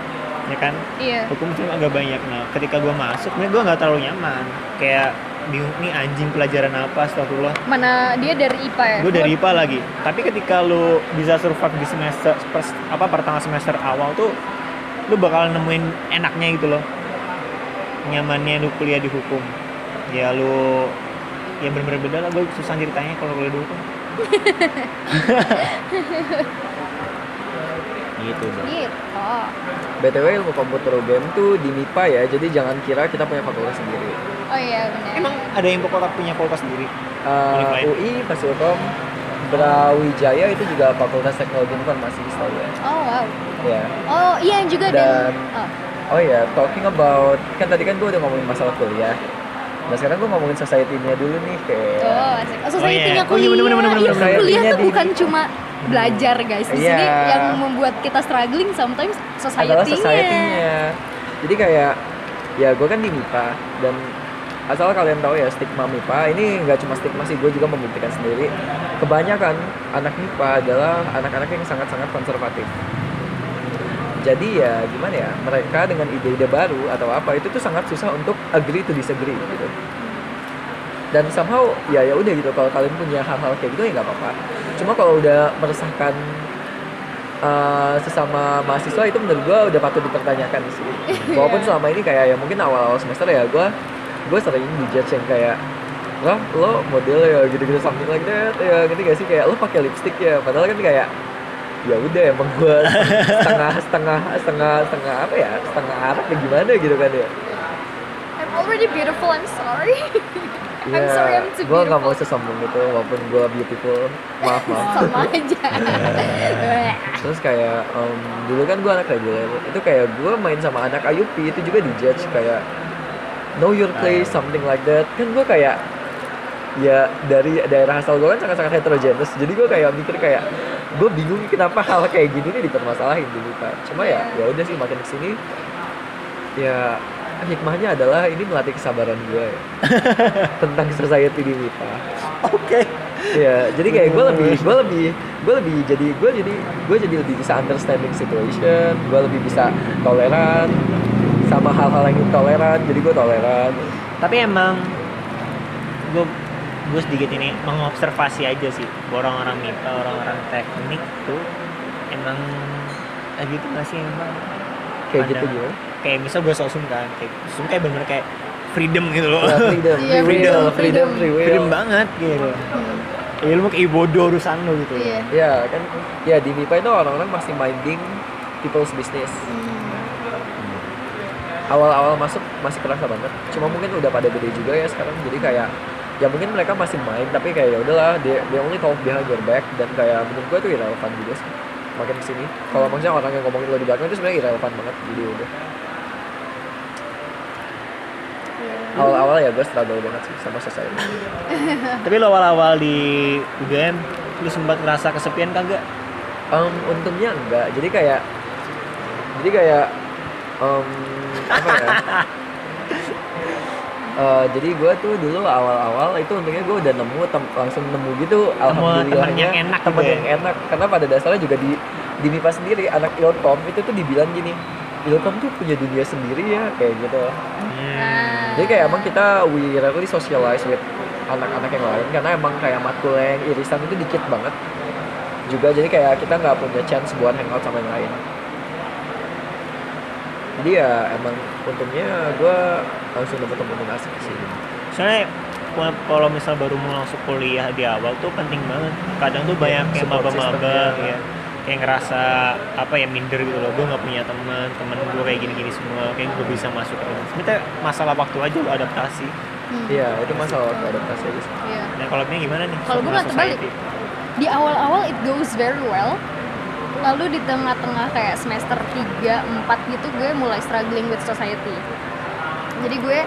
Ya kan? Iya. Hukum cuma agak banyak. Nah ketika gue masuk sebenarnya gue nggak terlalu nyaman. Kayak bingung nih anjing pelajaran apa? Astagfirullah. Mana dia dari IPA ya? Gue dari IPA lagi. Tapi ketika lu bisa survive di semester pers- apa pertama semester awal tuh lu bakal nemuin enaknya gitu loh. Nyamannya lu kuliah di hukum. Ya lu ya bener-bener beda lah. Gue susah ceritanya kalau kuliah di hukum gitu gitu btw ilmu komputer UGM tuh di MIPA ya jadi jangan kira kita punya fakultas sendiri oh iya benar emang ada yang pokoknya punya fakultas sendiri Uh? UI Fasilkom Brawijaya itu juga fakultas teknologi informasi setahu ya oh wow ya oh iya juga dan, Dan- oh. Oh ya, talking about kan tadi kan gue udah ngomongin masalah kuliah. Nah sekarang gue ngomongin society-nya dulu nih kayak. Oh, asik. Oh, society-nya Oh, iya. Oh, iya, kuliah. bener, bener, bener, Iya, bener. kuliah tuh Society-nya bukan cuma belajar, guys. Di sini Iya. yang membuat kita struggling sometimes adalah society-nya. society-nya. Jadi kayak ya gue kan di MIPA dan asal kalian tahu ya stigma MIPA ini nggak cuma stigma sih gue juga membuktikan sendiri kebanyakan anak MIPA adalah anak-anak yang sangat-sangat konservatif jadi ya gimana ya mereka dengan ide-ide baru atau apa itu tuh sangat susah untuk agree to disagree gitu dan somehow ya ya udah gitu. Kalau kalian punya hal-hal kayak gitu ya nggak apa-apa. Cuma kalau udah meresahkan uh, sesama mahasiswa itu menurut gua udah patut dipertanyakan sih. Walaupun Iya. selama ini kayak ya mungkin awal-awal semester ya gua gue sering dijudge yang kayak lah lo model ya gitu-gitu something like that. Ya gitu gak sih? Kayak lo pakai lipstick ya. Padahal kan kayak ya udah emang gue setengah setengah setengah setengah apa ya? Setengah Arab ya gimana gitu kan ya? I'm already beautiful, I'm sorry. I'm sorry, I'm too gue nggak mau sesombong gitu walaupun gue beautiful. Maaf maaf. Sama aja. terus kayak em, dulu kan gue anak reguler. Itu kayak gue main sama anak IUP itu juga dijudge kayak know your place something like that. Kan gue kayak ya dari daerah asal gue kan sangat-sangat heterogeneous jadi gue kayak mikir kayak gue bingung kenapa hal kayak gini nih dipermasalahin di MIPA cuma ya ya udah sih makin ke sini ya hikmahnya adalah ini melatih kesabaran gue ya. Tentang society di MIPA oke. Iya, jadi kayak gue lebih, gue lebih, gue lebih jadi, gue jadi, gue jadi lebih bisa understanding situation, gue lebih bisa toleran sama hal-hal yang intoleran, jadi gue toleran. tapi emang gue gue sedikit ini mengobservasi aja sih orang-orang MIPA orang-orang teknik tuh emang kayak gitu nggak sih emang? Kayak gitu gimana? Kayak misal gue sosum kan kayak sosum kayak bener kayak freedom gitu loh Ya, freedom, free will, freedom, freedom, freedom. free will. freedom banget gitu Hmm, ya lu mau kayak bodoh urusan lu gitu Iya. Ya kan, ya di MIPA itu orang-orang masih minding people's business. Hmm. Awal-awal masuk masih kerasa banget, cuma mungkin udah pada gede juga ya sekarang, jadi kayak ya mungkin mereka masih main tapi kayak ya udahlah dia dia only talk behind your back dan kayak menurut gue itu irrelevant juga sih makin ke sini kalau maksudnya orang yang ngomongin lo di belakang itu sebenarnya irrelevant banget jadi ya udah awal-awal ya gue struggle banget sih sama society tapi lo awal-awal di UGM lu sempat ngerasa kesepian kagak Em, untungnya enggak. Jadi kayak jadi kayak em, apa ya? Eh, jadi gue tuh dulu awal-awal itu untungnya gue udah nemu tem- langsung nemu gitu alhamdulillahnya. temen yang enak temen gitu ya? yang enak. Karena pada dasarnya juga di di MIPA sendiri anak Ilkom itu tuh dibilang gini Ilkom tuh punya dunia sendiri ya kayak gitu. Hmm. jadi kayak emang kita we rarely socialize with anak-anak yang lain karena emang kayak matkul yang irisan itu dikit banget. Juga jadi kayak kita nggak punya chance buat hangout sama yang lain. Jadi ya emang untungnya gue langsung dapet temen asik sih. Soalnya kalau misal baru mau masuk kuliah di awal tuh penting banget. Kadang tuh banyak yang maba-maba ya kayak ngerasa apa ya minder gitu loh. Gue nggak punya teman temen gue kayak gini-gini semua kayak gue bisa masuk sebenarnya masalah waktu aja lo adaptasi. Hmm. iya itu masalah waktu adaptasi aja sih. Iya. nah kalau ini gimana nih? Kalau gue malah terbalik. di awal-awal it goes very well. Lalu di tengah-tengah kayak semester 3, 4 gitu gue mulai struggling with society. Jadi gue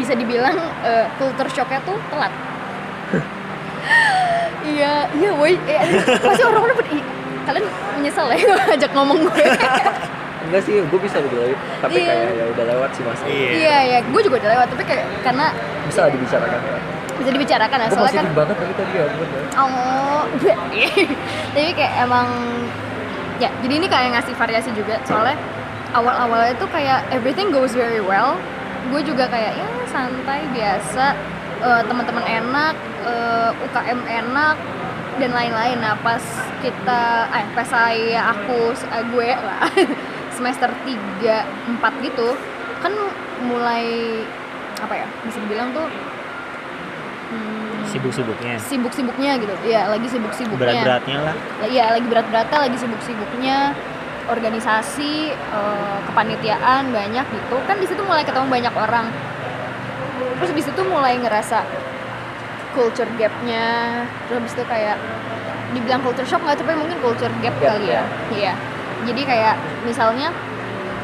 bisa dibilang eh, culture shocknya tuh telat. Iya iya woi. Eh, pasti orang-orang pada "Ih, kalian menyesal ya ajak ngomong gue. Enggak sih gue bisa lebih lagi tapi Iya. kayak ya udah lewat sih mas. Iya. Iya ya gue juga udah lewat tapi kayak karena bisa lah dibicarakan ya. Bisa dibicarakan ya gue soalnya kan banget dari tadi ya ya. Oh, jadi kayak emang ya jadi ini kayak ngasih variasi juga soalnya awal-awalnya tuh kayak everything goes very well. Gue juga kayak ya santai biasa eh, teman-teman enak eh, UKM enak dan lain-lain. Nah pas kita eh pas saya aku eh, gue lah semester 3 4 gitu kan mulai apa ya bisa dibilang tuh hmm, sibuk-sibuknya. sibuk-sibuknya gitu. Ya lagi sibuk-sibuknya. Berat-beratnya lah Iya lagi berat-beratnya lagi sibuk-sibuknya. Organisasi eh, kepanitiaan banyak gitu. Kan di situ mulai ketemu banyak orang. Terus di situ mulai ngerasa culture gapnya. Terus habis itu kayak dibilang culture shock nggak tapi mungkin culture gap Gap, kali ya. iya. Jadi kayak misalnya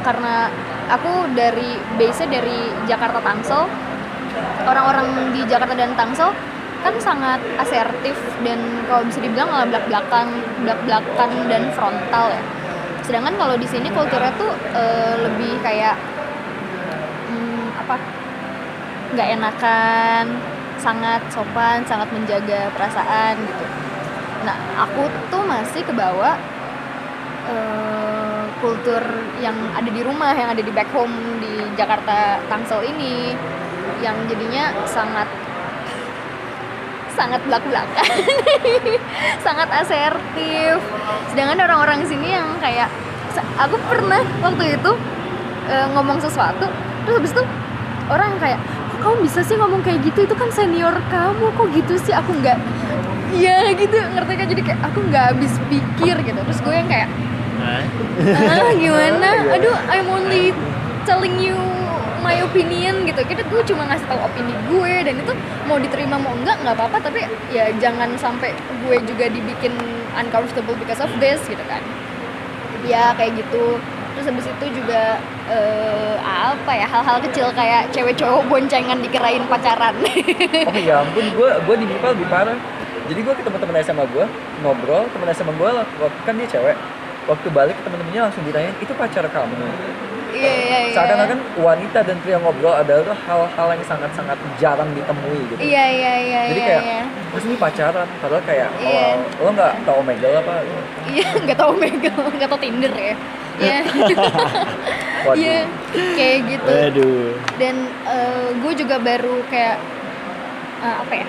karena aku dari base dari Jakarta Tangsel orang-orang di Jakarta dan Tangsel kan sangat asertif dan kalau bisa dibilang malah belak-belakan belak-belakan dan frontal ya. Sedangkan kalau di sini kulturnya tuh eh, lebih kayak hmm, apa nggak enakan sangat sopan sangat menjaga perasaan gitu. Nah aku tuh masih kebawa eh, kultur yang ada di rumah yang ada di back home di Jakarta Tangsel ini yang jadinya sangat sangat belak-belakan sangat asertif. Sedangkan orang-orang sini yang kayak aku pernah waktu itu eh, ngomong sesuatu terus habis itu orang kayak kok kamu bisa sih ngomong kayak gitu? Itu kan senior kamu. Kok gitu sih? Aku nggak iya gitu. Ngerti kan? Jadi kayak aku nggak habis pikir gitu. Terus gue yang kayak ah gimana? Iya. aduh I'm only telling you my opinion gitu. Kita gue cuma ngasih tahu opini gue dan itu mau diterima mau enggak nggak apa-apa. Tapi ya jangan sampai gue juga dibikin uncomfortable because of this gitu kan. Ya kayak gitu. Terus habis itu juga eh, apa ya hal-hal kecil kayak cewek cowok boncengan dikirain pacaran. Oh ya ampun gue gue di MIPA lebih parah. Jadi gue ke teman-teman SMA gue ngobrol teman SMA gue waktu kan dia cewek. Waktu balik ke teman-temannya langsung ditanyain itu pacar kamu? Iya iya iya. Seakan-akan wanita dan pria ngobrol adalah hal-hal yang sangat-sangat jarang ditemui gitu. Iya iya iya jadi iya kayak iya. terus ini pacaran? Padahal kayak Iya. oh, lo nggak tau Omegle apa? Iya, nggak tahu Megal, nggak tahu Tinder ya. Iya, iya, kayak gitu. Waduh. Dan gue juga baru kayak eh, apa ya,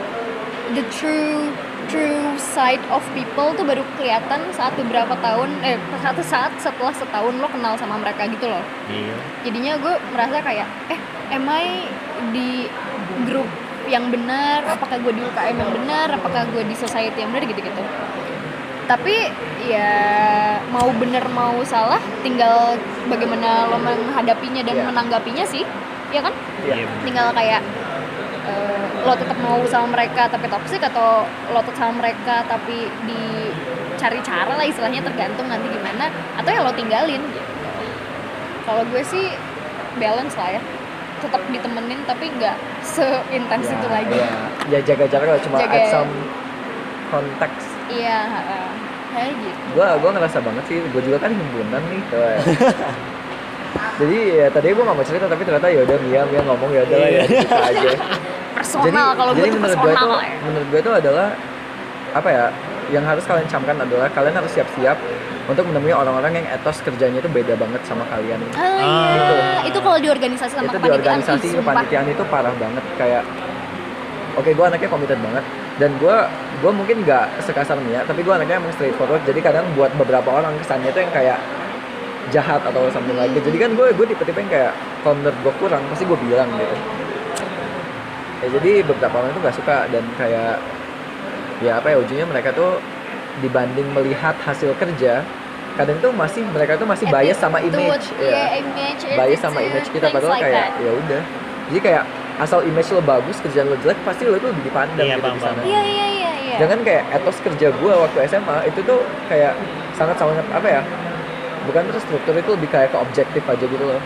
the true true side of people tuh baru kelihatan saat beberapa tahun, eh satu saat setelah setahun lo kenal sama mereka gitu loh. Iya. Jadinya gue merasa kayak, eh, am I di grup yang benar? Apakah gue di UKM yang benar? Apakah gue di society yang benar gitu-gitu? Tapi ya mau bener mau salah tinggal bagaimana lo menghadapinya dan Iya. menanggapinya sih ya kan Iya. Iya. tinggal kayak eh, lo tetap mau sama mereka tapi toxic atau lo tetap sama mereka tapi dicari cara lah istilahnya tergantung nanti gimana atau ya lo tinggalin gitu kalau gue sih balance lah ya tetap ditemenin tapi nggak seintens itu lagi ya, ya jaga jarak lah cuma Jaga- at some konteks iya heeh. kayak gitu gua gua ngerasa banget sih gua juga kan himpunan nih tuh ya. jadi ya tadi gue gak mau cerita tapi ternyata ya udah Mia Mia ngomong ya udah lah ya Iya. kita aja personal kalau gue jadi menurut gue itu ya menurut gue itu adalah apa ya yang harus kalian camkan adalah kalian harus siap-siap untuk menemui orang-orang yang etos kerjanya itu beda banget sama kalian Ah, iya. Gitu. itu kalau di organisasi sama itu di kepanitiaan organisasi kepanitiaan itu parah banget kayak oke gue anaknya committed banget dan gue gue mungkin nggak sekasar Mia tapi gue anaknya emang straightforward. Jadi kadang buat beberapa orang kesannya itu yang kayak jahat atau something like that. jadi kan gue gue tipe-tipe yang kayak kalau menurut gue kurang pasti gue bilang gitu. Ya jadi beberapa orang itu nggak suka dan kayak ya apa ya ujungnya mereka tuh dibanding melihat hasil kerja kadang tuh masih mereka tuh masih bias sama image. Tuh, ya image bias sama image kita padahal like kayak ya udah. Jadi kayak asal image lo bagus kerjaan lo jelek pasti lo tuh lebih dipandang Iya, gitu di sana. Iya iya iya iya. Jangan kayak etos kerja gue waktu SMA itu tuh kayak sangat sangat apa ya bukan terstruktur itu lebih kayak ke objektif aja gitu loh.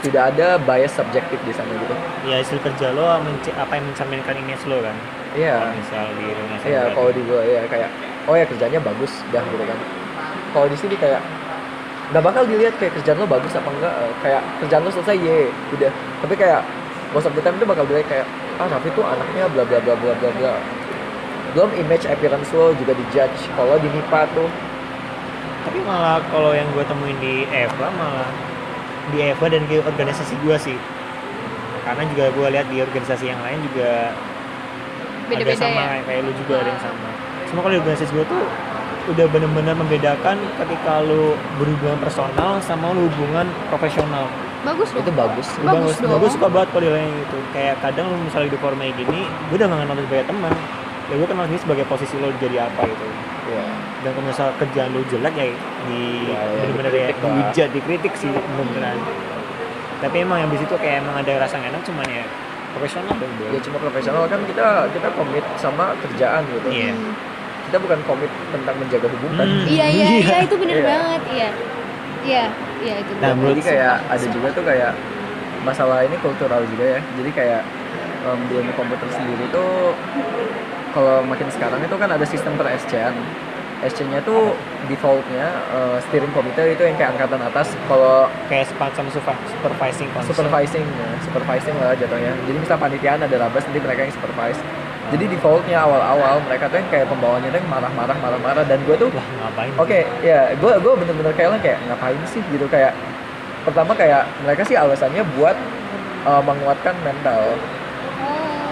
Tidak ada bias subjektif di sana gitu. Ya hasil kerja lo menci- apa yang mencerminkan image lo kan? Iya. Misal di organisasi iya berarti. kalau di gue ya kayak oh ya kerjanya bagus dah gitu kan. Kalau di sini kayak nggak bakal dilihat kayak kerjaan lo bagus apa enggak eh, kayak kerjaan lo selesai ye udah. Tapi kayak most of the time itu bakal dilihat kayak ah Raffi tuh anaknya bla bla bla bla bla bla. Belum image appearance lo juga dijudge kalau di MIPA tuh. Tapi malah kalau yang gue temuin di Eva malah di Eva dan di organisasi gue sih. Karena juga gue lihat di organisasi yang lain juga ada Beda-beda sama ya? kayak, kayak lu juga ada yang sama. Cuma kalau di organisasi gue tuh udah bener-bener membedakan ketika lu berhubungan personal sama lu hubungan profesional bagus dong itu bagus Bagus dong. gue suka banget kalau di gitu kayak kadang lu misalnya di forum kayak gini gue udah gak kenal lu sebagai teman ya gue kenal ini sebagai posisi lo jadi apa gitu ya dan kalau misal kerjaan lu jelek ya di Ya, ya, bener-bener ya dikritik lah. dihujat dikritik sih bener-beneran tapi emang yang di situ kayak emang ada rasa nggak enak cuman ya profesional dong bro ya cuma profesional kan kita kita komit sama kerjaan gitu Iya. Hmm. kita bukan komit tentang menjaga hubungan Hmm. iya iya Iya. iya itu bener Iya. banget iya iya iya itu Nah, menurut jadi kayak ada juga tuh kayak masalah ini kultural juga ya. Jadi kayak em, di ilmu komputer sendiri tuh kalau makin sekarang itu kan ada sistem per SC-an SC-nya tuh defaultnya eh, steering committee itu yang kayak angkatan atas kalau kayak semacam supervising supervising ya, supervising lah jatuhnya. Jadi misal panitiaan ada rabas nanti mereka yang supervise jadi defaultnya awal-awal mereka tuh yang kayak pembawanya tuh marah-marah marah-marah dan gue tuh lah ngapain Oke, ya, gue gue bener-bener kayak kayak ngapain sih gitu kayak pertama kayak mereka sih alasannya buat uh, menguatkan mental.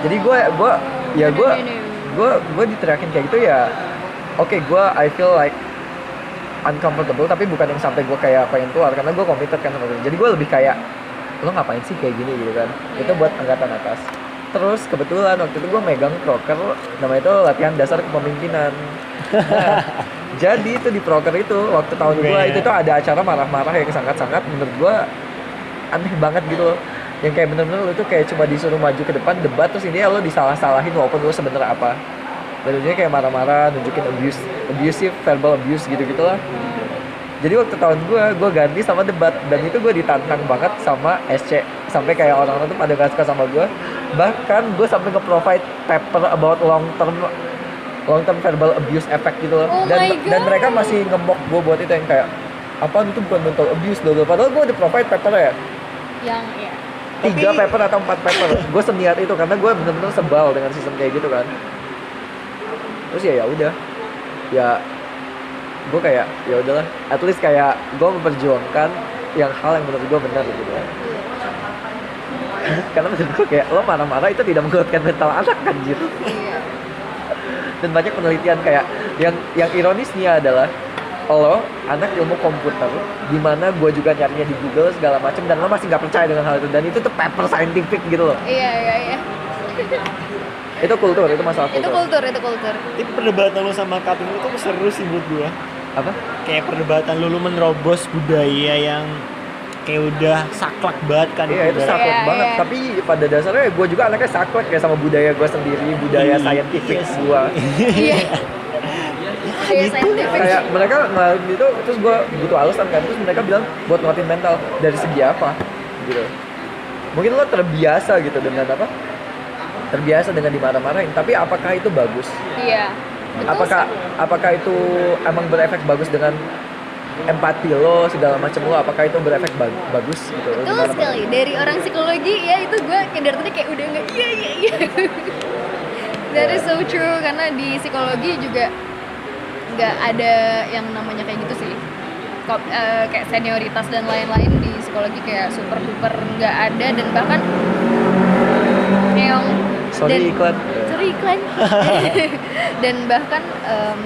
Jadi gue gue ya gue gue gue diteriakin kayak gitu ya. Oke, gue I feel like uncomfortable tapi bukan yang sampai gue kayak pengen keluar karena gue committed kan sama. Jadi gue lebih kayak lo ngapain sih kayak gini gitu kan? Itu Iya. buat angkatan atas. Terus kebetulan waktu itu gue megang proker namanya itu latihan dasar kepemimpinan. Nah, jadi itu di proker itu waktu tahun gue Iya. itu tuh ada acara marah-marah yang sangat-sangat menurut gue aneh banget gitu loh. Yang kayak bener-bener lo tuh kayak cuma disuruh maju ke depan debat terus ini lo disalah-salahin walaupun lo sebenarnya apa. Dan ujungnya kayak marah-marah, nunjukin abuse, abusive, verbal abuse gitu-gitu lah. Jadi waktu tahun gue, gue ganti sama debat dan itu gue ditantang banget sama SC sampai kayak orang-orang tuh pada gak suka sama gue. Bahkan gue sampai nge-provide paper about long term long term verbal abuse effect gitu loh. Oh dan dan mereka masih ngemok gue buat itu yang kayak apa itu bukan mental abuse loh. Padahal gue udah provide paper ya yang ya tiga Tapi- paper atau empat paper. gue seniat itu karena gue bener-bener sebal dengan sistem kayak gitu kan. Terus ya ya udah ya gue kayak ya udahlah at least kayak gue memperjuangkan yang hal yang menurut gue benar gitu kan karena menurut gue kayak lo marah-marah itu tidak menguatkan mental anak kan gitu dan banyak penelitian kayak yang yang ironisnya adalah lo anak ilmu komputer di mana gue juga nyarinya di Google segala macam dan lo masih nggak percaya dengan hal itu. Dan itu tuh paper scientific gitu loh. Iya iya iya. Itu kultur itu masalah itu kultur. kultur itu kultur. Tapi perdebatan lu sama Kating itu seru sih menurut gua. Apa? Kayak perdebatan lu, lu menerobos budaya yang kayak udah saklek banget kan Iya itu saklek Iya, banget. iya. Tapi pada dasarnya gue juga anaknya saklek kayak sama budaya gue sendiri, budaya Iya, scientific iya sih. gue. iya Iya, gitu scientific. kayak mereka ngelakuin itu, terus gue butuh alasan kan. Terus mereka bilang buat nguatin mental dari segi apa, gitu. Mungkin lo terbiasa gitu dengan apa? Terbiasa dengan dimarah-marahin. Tapi apakah itu bagus? iya Betul apakah sih. apakah itu emang berefek bagus dengan empati lo segala macam lo apakah itu berefek bag- bagus gitu Lo Betul sekali. Dari orang psikologi ya itu gue kayak dari tadi kayak udah nggak iya iya iya. That is so true karena di psikologi juga nggak ada yang namanya kayak gitu sih. Kok, eh, kayak senioritas dan lain-lain di psikologi kayak super duper nggak ada dan bahkan yang sorry dan- iklan sorry iklan dan bahkan em,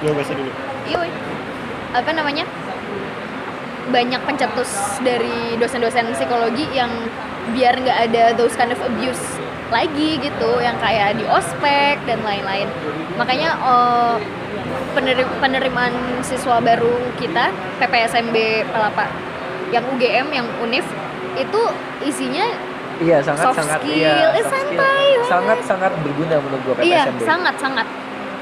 Gue baca dulu. iya. Apa namanya banyak pencetus dari dosen-dosen psikologi yang biar nggak ada those kind of abuse lagi gitu yang kayak di ospek dan lain-lain makanya eh, peneri- penerimaan siswa baru kita PPSMB Palapa yang UGM yang UNIF itu isinya iya sangat Soft sangat skill, iya eh, soft skill. santai banget. sangat sangat berguna menurut gua iya PPSMB sangat sangat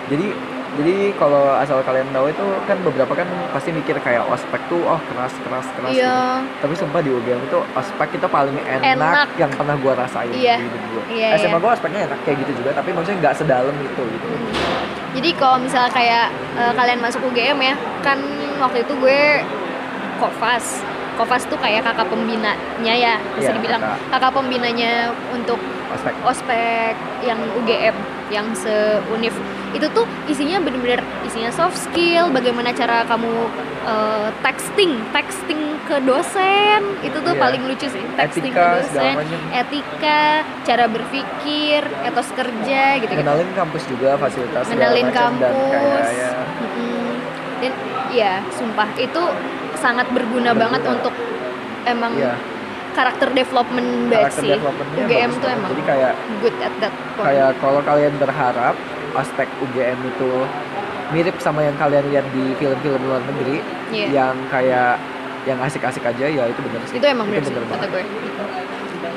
jadi jadi kalau asal kalian tahu itu kan beberapa kan pasti mikir kayak ospek tuh oh keras keras keras gitu. iya tapi sumpah di UGM itu ospek kita paling enak, Enak. yang pernah gua rasain Iya. di hidup gua Iya, SMA iya. gua ospeknya enak kayak gitu juga tapi maksudnya nggak sedalam itu gitu Jadi kalau misalnya kayak eh, kalian masuk UGM ya, kan waktu itu gue Kofas. Kofas tuh kayak kakak pembinanya ya, bisa Iya, dibilang kakak. kakak pembinanya untuk ospek ospek yang UGM yang seunif itu tuh isinya bener-bener isinya soft skill bagaimana cara kamu eh, texting texting ke dosen. Itu tuh Iya. paling lucu sih texting Etika, ke dosen. etika cara berpikir etos kerja gitu kenalin kampus juga fasilitas dan kampus. Mm-mm. dan ya sumpah itu sangat berguna, Berguna. banget untuk emang Iya. karakter development banget sih. UGM tuh emang jadi kayak good at that point. kayak kalau kalian berharap aspek UGM itu mirip sama yang kalian lihat di film-film luar negeri Iya. yang kayak yang asik-asik aja ya itu bener sih. Itu emang bener kata gue.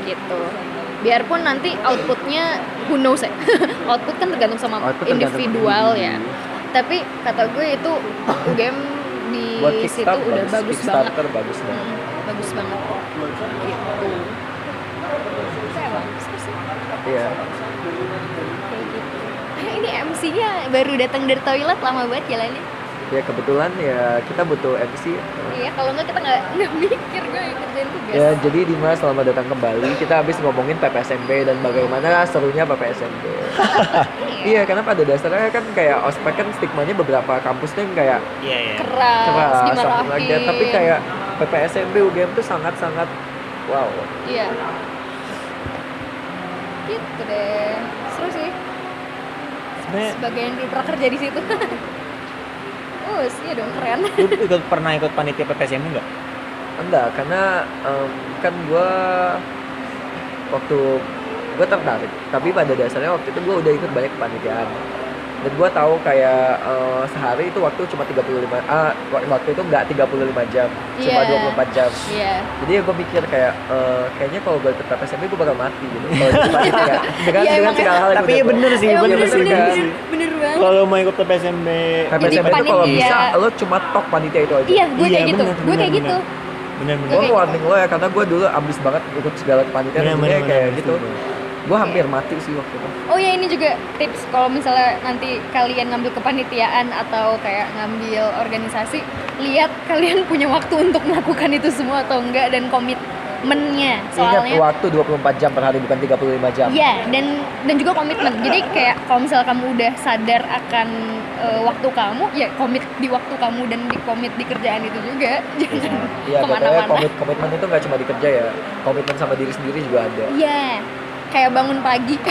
Gitu. Biarpun nanti outputnya who knows ya. Output kan tergantung sama Output tergantung individual individu. ya tapi kata gue itu UGM di buat situ udah bagus. banget. bagus banget. Hmm, bagus banget. Gitu. Itu emang seru sih. iya kayak gitu Eh, ini MC-nya baru datang dari toilet lama banget jalannya. Ya kebetulan ya kita butuh MC iya kalau nggak kita nggak nggak mikir gue yang kerjain tugas. Ya jadi Dimas selamat datang kembali. Kita habis ngomongin PPSMB dan bagaimana serunya PPSMB iya karena pada dasarnya kan kayak ospek kan stigmanya beberapa kampus tuh yang kayak Iya, iya. keras, keras dimarahin that. tapi kayak PPSMB UGM tuh sangat-sangat wow. Iya. Gitu deh Sebenarnya sebagai yang dulu pernah kerja di situ. Uh iya dong keren. Lu ikut pernah ikut panitia PPSM enggak? enggak karena em, kan gua waktu gue tertarik. Tapi pada dasarnya waktu itu gue udah ikut banyak kepanitiaan dan gue tahu kayak eh, sehari itu waktu cuma 35 ah wak- waktu itu nggak 35 jam cuma Iya. 24 jam. Iya. Jadi ya gue mikir kayak eh, kayaknya kalau gue ikut PPSMB gue bakal mati gitu. Kalau panitia dengan Iya, dengan segala hal Tapi iya gua- bener sih, Emang bener bener sih. bener, bener bener. banget. Kalau mau ikut PPSMB, PPSMB itu kalau bisa lo cuma tok panitia itu aja. Iya gue Iya, kayak gitu. gue kayak gitu. bener. Bener. gue warning lo ya karena gue dulu ambis banget ikut segala kepanitiaan kayak bener, gitu. bener. Gue hampir mati sih waktu itu Oh ya ini juga tips kalau misalnya nanti kalian ngambil kepanitiaan atau kayak ngambil organisasi, lihat kalian punya waktu untuk melakukan itu semua atau enggak dan komitmennya. Ingat Soalnya waktu 24 jam per hari bukan 35 jam. Iya, dan dan juga komitmen. Jadi kayak kalau misalnya kamu udah sadar akan eh, waktu kamu, ya komit di waktu kamu dan di komit di kerjaan itu juga. Jangan Iya, katanya ke mana-mana. komit komitmen itu nggak cuma di kerja ya, komitmen sama diri sendiri juga ada. Iya, kayak bangun pagi.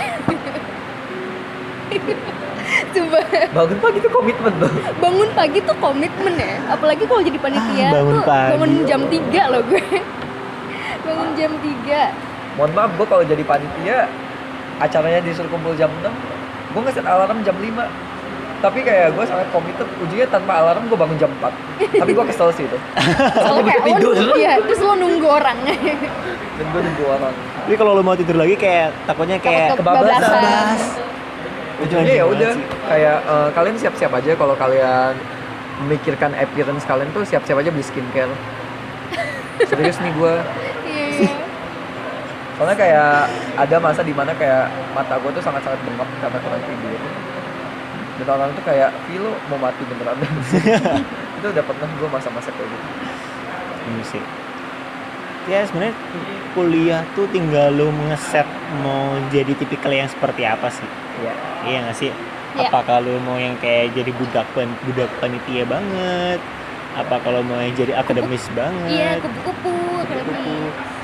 Coba Bangun pagi itu komitmen loh. bangun pagi tuh komitmen ya. Apalagi kalau jadi panitia Ah, bangun tuh pagi. bangun jam 3 loh gue. bangun jam 3. Mohon maaf, gue kalau jadi panitia acaranya disuruh kumpul jam 6 gue ngeset alarm jam 5 tapi kayak gue sangat komited ujungnya tanpa alarm gue bangun jam 4 tapi gue kesel sih itu kayak lo tidur. iya, terus lo nunggu orang. dan gue nunggu orang Jadi kalau lo mau tidur lagi kayak takutnya kayak Takut kebablasan. kebablasan. ujungnya ya udah kayak eh, kalian siap-siap aja kalau kalian memikirkan appearance kalian tuh siap-siap aja beli skincare serius nih gue Iya, iya. soalnya kayak ada masa di mana kayak mata gue tuh sangat-sangat bengkak karena kurang tidur dan orang tuh kayak "Ih, lo mau mati beneran itu udah pernah gue masa-masa kayak gitu Iya sih. Ya sebenarnya kuliah tuh tinggal lu ngeset mau jadi tipikal yang seperti apa sih? Iya. Iya nggak sih? Iya. Apa kalau mau yang kayak jadi budak pen, budak panitia banget? Apa kalau mau yang jadi akademis banget? iya kupu-kupu Kupu-kupu.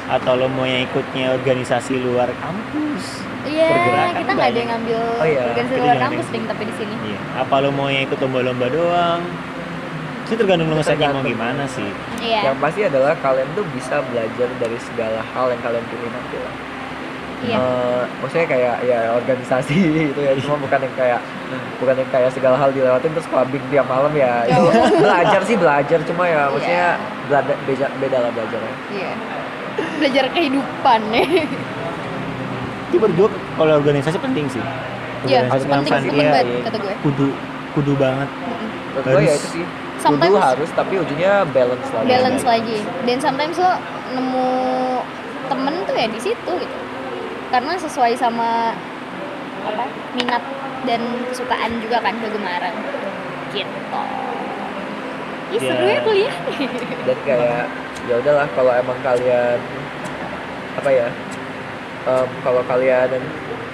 Atau lo mau yang ikutnya organisasi luar kampus? iya Pergerakan kita nggak ada yang ngambil Oh iya, organisasi luar kampus ding tapi di sini. Iya. Apa lo mau yang ikut lomba-lomba doang? Itu tergantung lo ngesetnya mau gimana sih. iya. Yang pasti adalah kalian tuh bisa belajar dari segala hal yang kalian pilih nanti lah. Iya. Eh, maksudnya kayak ya organisasi itu ya. Cuma bukan yang kayak bukan yang kayak segala hal dilewatin terus clubbing tiap malam ya. Itu belajar sih belajar. Cuma ya maksudnya beda beda, beda lah belajarnya. Iya belajar kehidupan ya Itu berdua kalau organisasi penting sih. iya penting penting iya, banget iya. kata gue kudu kudu banget. menurut gue ya Harus. itu sih Sometimes- kudu harus tapi ujungnya balance lah balance lagi dan sometimes lo nemu temen tuh ya di situ gitu karena sesuai sama apa minat dan kesukaan juga kan kegemaran gitu Ih, Iya. seru ya kuliah dan kayak ya udahlah kalau emang kalian apa ya em, kalau kalian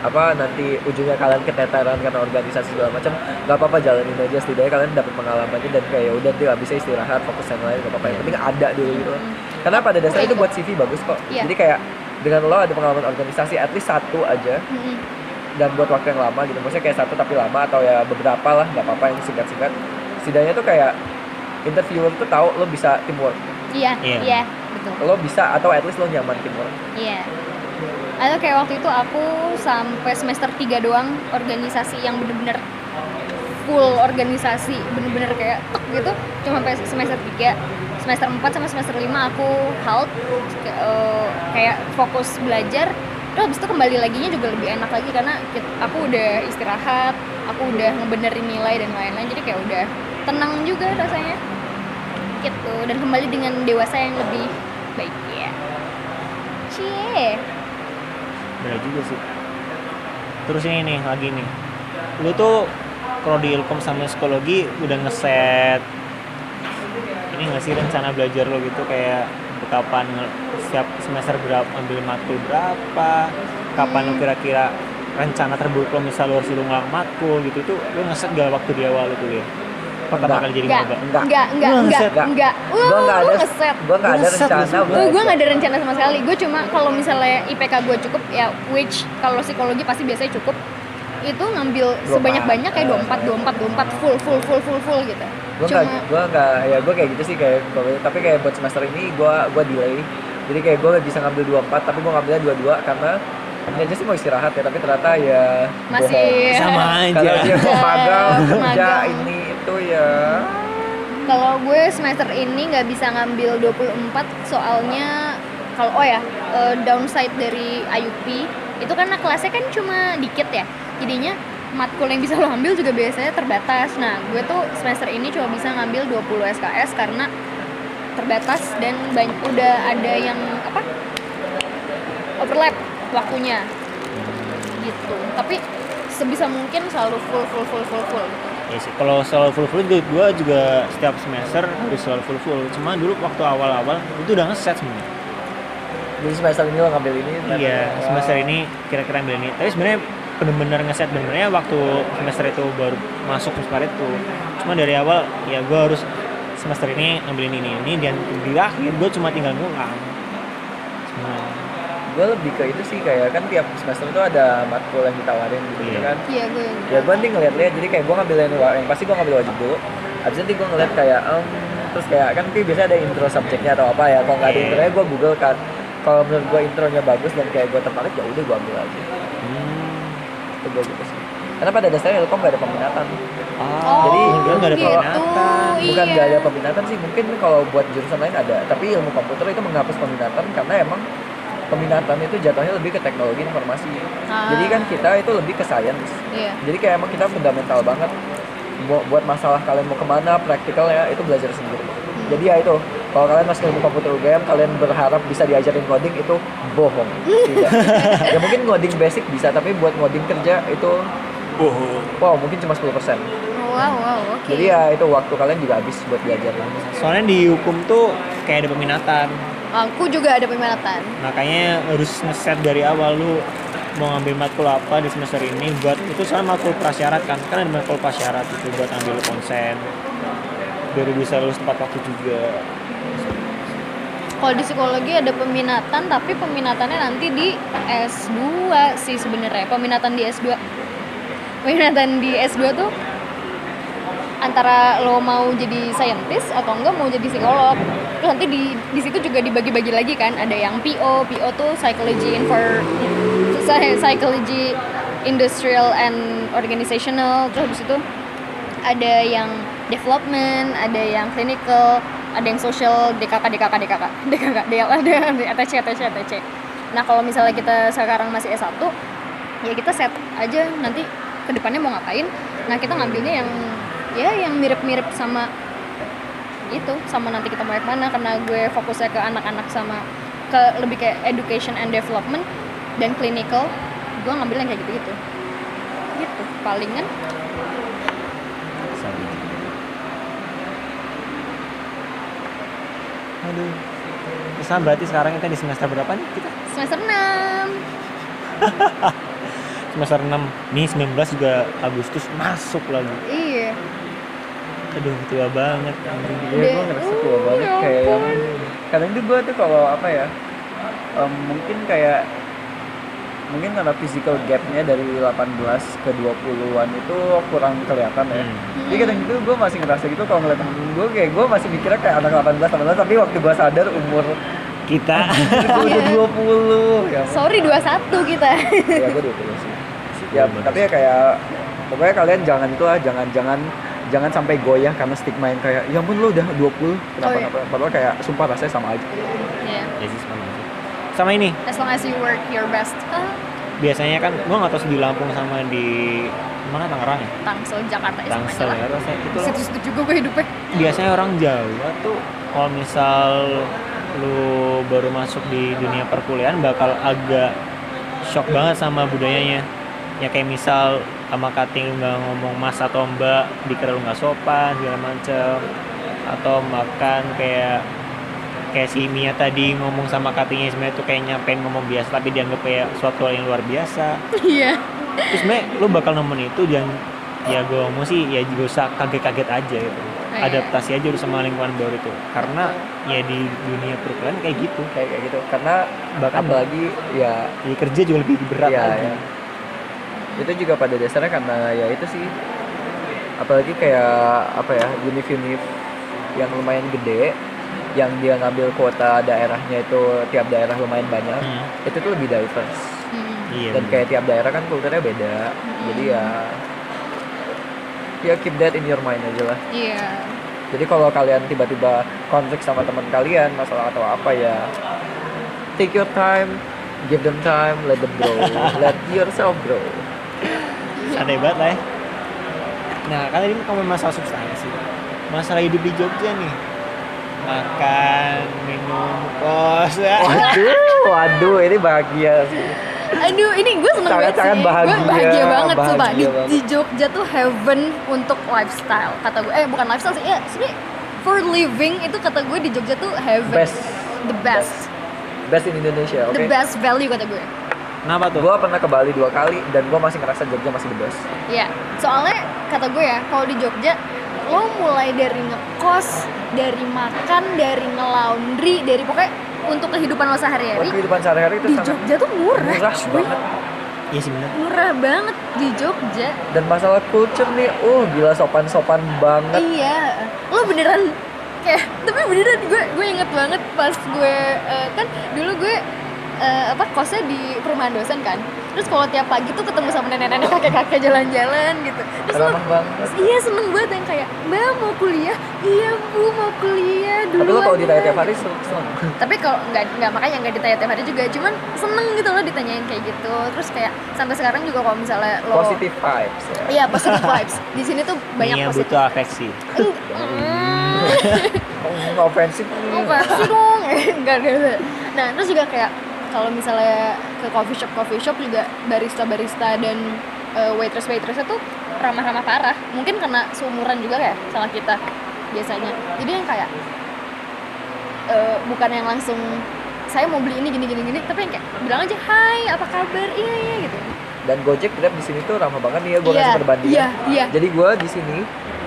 apa nanti ujungnya kalian keteteran karena organisasi segala macam nggak apa-apa jalanin aja. Setidaknya kalian dapat pengalamannya dan kayak ya udah nanti nggak bisa istirahat fokus yang lain nggak apa-apa. Yang penting ada dulu gitu. Loh. karena pada dasarnya itu buat CV bagus kok. Iya. jadi kayak dengan lo ada pengalaman organisasi at least satu aja. Mm-mm. dan buat waktu yang lama gitu. Maksudnya kayak satu tapi lama atau ya beberapa lah nggak apa-apa yang singkat-singkat. Setidaknya tuh kayak interviewer tuh tahu lo bisa teamwork. Iya Iya. iya betul lo bisa atau at least lo nyaman teamwork iya. Atau kayak waktu itu aku sampai semester 3 doang organisasi yang bener-bener full organisasi bener-bener kayak tek gitu. Cuma sampai semester 3 semester 4 sama semester 5 aku halt eh, kayak fokus belajar. Terus habis itu kembali laginya juga lebih enak lagi karena aku udah istirahat aku udah ngebenerin nilai dan lain-lain. Jadi kayak udah tenang juga rasanya. Gitu. Dan kembali dengan dewasa yang lebih baik ya cie Bener juga sih. Terus ini nih lagi nih. Lu tuh kalau di Ilkom sama psikologi udah ngeset ini nggak sih rencana belajar lo gitu kayak kapan setiap semester berapa ambil matkul berapa kapan lo kira-kira rencana terburuk lo misal lo harus lu ngulang matkul gitu tuh lo ngeset gak waktu di awal lo kuliah pertama Enggak. kali jadi enggak maba Enggak. enggak enggak Lu enggak ngeset? enggak gue Wah, nggak lu ada ngeset gue nggak ada Ngeset lu rencana semua. gue gue belajar. nggak ada rencana sama sekali gue cuma kalau misalnya IPK gue cukup ya which kalau psikologi pasti biasanya cukup itu ngambil 24. sebanyak banyak kayak 24 24 24 full full full full full gitu gue nggak cuma gue nggak ya gue kayak gitu sih kayak tapi kayak buat semester ini gue gue delay jadi kayak gue bisa ngambil 24 tapi gue ngambilnya 22 karena aja sih mau istirahat ya tapi ternyata ya masih. bohong. sama kalau aja. dia mau magang Magang. kerja ini itu ya. Kalau gue semester ini nggak bisa ngambil 24 soalnya kalau oh ya eh, downside dari IUP itu karena kelasnya kan cuma dikit ya. Jadinya matkul yang bisa lo ambil juga biasanya terbatas. Nah gue tuh semester ini cuma bisa ngambil 20 SKS karena terbatas dan banyak udah ada yang apa overlap waktunya gitu tapi sebisa mungkin selalu full full full full full gitu. Ya sih, kalau selalu full full juga gue juga setiap semester harus selalu full full. Cuma dulu waktu awal-awal itu udah ngeset sebenarnya. jadi semester ini lo ngambil ini Iya, ini. semester ini kira-kira ambil ini. Tapi sebenarnya bener-bener ngeset benernya waktu semester itu baru masuk semester itu. Cuma dari awal ya gue harus semester ini ambil ini ini ini dan di akhir gue cuma tinggal ngulang. Sebenarnya. Gue lebih ke itu sih kayak kan tiap semester itu ada matkul yang ditawarin gitu Iya. kan iya gue ya gue nanti ngeliat-liat jadi kayak gue ngambil yang, yang pasti gue ngambil wajib dulu abis itu nanti gue ngeliat kayak em, terus kayak kan nanti biasanya ada intro subjeknya atau apa ya kalau nggak ada Iya. intronya gue google kan kalau menurut gue intronya bagus dan kayak gue tertarik ya udah gue ambil aja Hmm. itu gue gitu sih karena pada dasarnya Ilkom nggak ada peminatan Ah, Jadi, gue nggak ada gitu. peminatan. bukan Iya. nggak ada peminatan sih mungkin kalau buat jurusan lain ada tapi ilmu komputer itu menghapus peminatan karena emang peminatan itu jatuhnya lebih ke teknologi informasi. Ah. jadi kan kita itu lebih ke science. Iya. Jadi kayak emang kita fundamental banget. Bu- buat masalah kalian mau ke mana praktikal ya itu belajar sendiri. Jadi ya itu kalau kalian masuk ilmu komputer UGM kalian berharap bisa diajarin coding itu bohong. Tidak. Ya mungkin ngoding basic bisa tapi buat ngoding kerja itu Oh, wow mungkin cuma 10% wow wow oke. Jadi ya itu waktu kalian juga habis buat belajar. Soalnya di hukum tuh kayak ada peminatan. Aku juga ada peminatan Makanya harus ngeset dari awal lu mau ngambil matkul apa di semester ini buat itu soalnya matkul prasyarat kan? Kan ada matkul prasyarat itu buat ambil konsen biar bisa lulus tepat waktu juga. Kalau di psikologi ada peminatan tapi peminatannya nanti di S2 sih sebenarnya. Peminatan di S2 peminatan di S2 tuh antara lo mau jadi scientist atau enggak mau jadi psikolog. Terus nanti di di situ juga dibagi-bagi lagi kan. Ada yang PO PO tuh psychology for psychology industrial and organizational. Terus habis itu ada yang development ada yang clinical ada yang social DKK DKK DKK DKK DL ada ATC ATC ATC nah kalau misalnya kita sekarang masih S1 ya kita set aja nanti ke depannya mau ngapain. Nah kita ngambilnya yang ya yang mirip-mirip sama itu sama nanti kita mau mana karena gue fokusnya ke anak-anak sama ke lebih kayak education and development dan clinical gue ngambil yang kayak gitu-gitu gitu palingan Sabi. Aduh. Terus kan berarti sekarang kita di semester berapa nih kita? semester 6 Semester 6. Nih 19 juga Agustus masuk lagi. Iya Aduh, tua banget anjing. Iya, gue ngerasa uh, tua banget ya kayak yang ampun. kadang tuh gue tuh kalau apa ya em, mungkin kayak mungkin karena physical gapnya dari 18 ke 20-an itu kurang kelihatan ya. Hmm. jadi kadang gitu gue masih ngerasa gitu kalau ngeliat temen gue kayak gue masih mikirnya kayak anak 18 18 tapi waktu gue sadar umur Kita. gue udah 20 ya sorry 21 kita. Ya gue 20 sih. Ya tapi ya kayak pokoknya kalian jangan itu lah jangan jangan jangan sampai goyah karena stigma yang kayak ya ampun lu udah 20 kenapa Oh, iya. kenapa padahal kayak sumpah rasanya sama aja Iya. ya sih sama aja. Sama ini, as long as you work your best biasanya kan gua nggak tahu di Lampung sama di mana Tangerang ya? Tangsel Jakarta ya Tangsel ya rasanya itu situ-situ juga gue hidupnya biasanya orang Jawa tuh kalau misal lu baru masuk di dunia perkuliahan bakal agak shock banget sama budayanya ya kayak misal sama kating lu nggak ngomong mas atau mbak dikira lu nggak sopan segala macem. Atau makan kayak kayak si Mia tadi ngomong sama katingnya sebenarnya tuh kayak nyampein ngomong biasa tapi dianggap kayak suatu hal yang luar biasa. Iya. Terus sebenarnya lu bakal nemuin itu dan ya gue ngomong sih ya juga usah kaget-kaget aja gitu. Iya. adaptasi aja dulu sama lingkungan baru itu. Karena ya di dunia perkuliahan kayak gitu kayak kayak gitu. Karena Bahkan- apalagi ya ya kerja juga lebih berat ya, lagi. ya. Itu juga pada dasarnya karena ya itu sih. Apalagi kayak apa ya univ univ yang lumayan gede yang dia ngambil kuota daerahnya itu tiap daerah lumayan banyak Hmm, itu tuh lebih diverse. Hmm. iya dan kayak tiap daerah kan kulturnya beda. Jadi ya ya keep that in your mind aja lah. Iya. Jadi kalau kalian tiba-tiba konflik sama teman kalian masalah atau apa ya take your time give them time let them grow. Let yourself grow santai banget lah ya nah kan tadi kamu masalah substansi masalah hidup di Jogja nih makan minum kos waduh waduh ini bahagia sih Aduh, ini gue seneng banget sih. bahagia, gue bahagia banget bahagia sumpah. Di, banget. di Jogja tuh heaven untuk lifestyle kata gue. Eh bukan lifestyle sih, ya sebenarnya for living itu kata gue di Jogja tuh heaven. best The best. best in Indonesia oke The best value kata gue. Kenapa tuh? Gue pernah ke Bali dua kali dan gue masih ngerasa Jogja masih the best. Iya, soalnya kata gue ya, kalau di Jogja lo mulai dari ngekos, dari makan, dari ngelaundry, dari pokoknya untuk kehidupan lo sehari-hari kehidupan sehari-hari itu di sangat Jogja tuh murah, murah cuy. banget. Iya sih bener. Murah banget di Jogja. dan masalah culture nih uh gila sopan-sopan banget. Iya, lo beneran kayak tapi beneran gue gue inget banget pas gue eh, kan dulu gue eh, apa kosnya di perumahan dosen kan. Terus kalau tiap pagi tuh ketemu sama nenek-nenek kakek-kakek jalan-jalan gitu. Terus lo banget iya seneng banget yang kayak mbak mau kuliah, iya bu mau kuliah dulu. tapi lo kalau ditanya tiap hari seneng seneng. Tapi kalau nggak nggak makanya nggak ditanya tiap hari juga, cuman seneng gitu loh ditanyain kayak gitu. Terus kayak sampai sekarang juga kalau misalnya lo positive vibes ya. Iya positive vibes. Di sini tuh banyak Mia positif. butuh afeksi Oh, nggak ofensif pasti dong. Enggak. Nah, terus juga kayak kalau misalnya ke coffee shop coffee shop juga barista barista dan waitress waitressnya tuh ramah-ramah parah. Mungkin karena seumuran juga ya sama kita biasanya. Jadi yang kayak eh, bukan yang langsung saya mau beli ini gini gini gini tapi yang kayak bilang aja hai apa kabar? Iya iya gitu. Dan Gojek Grab di sini tuh ramah banget nih ya gue Iya, kasih perbandingan. iya iya. Jadi gue di sini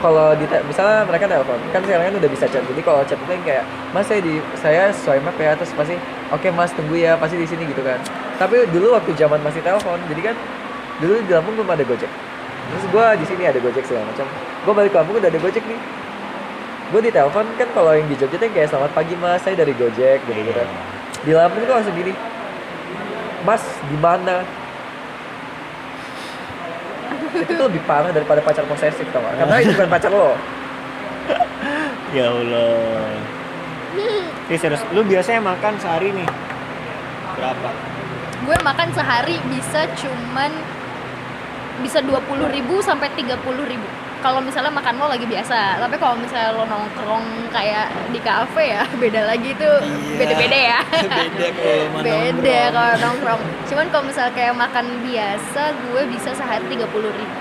kalau di misalnya mereka telepon kan sekarang kan udah bisa chat jadi kalau chat itu yang kayak mas saya di saya sesuai map ya terus pasti oke mas tunggu ya pasti di sini gitu kan. Tapi dulu waktu zaman masih telepon jadi kan dulu di Lampung belum ada Gojek. Terus gue di sini ada Gojek segala macam. Gue balik ke Lampung udah ada Gojek nih. Gue di telepon kan kalau yang di Jogja tuh kayak selamat pagi mas saya dari Gojek gitu gitu di Lampung tuh langsung gini mas di mana itu tuh lebih parah daripada pacar posesif tau gak? karena itu bukan pacar lo Ya Allah. Ini serius, lu biasanya makan sehari nih berapa? gue makan sehari bisa cuman bisa 20.000 ribu sampai 30.000 ribu kalau misalnya makan lo lagi biasa. Tapi kalau misalnya lo nongkrong kayak di kafe ya beda lagi itu Iya. beda-beda ya. Beda kalau beda kalau nongkrong. Cuman kalau misalnya kayak makan biasa gue bisa sehari 30.000 ribu.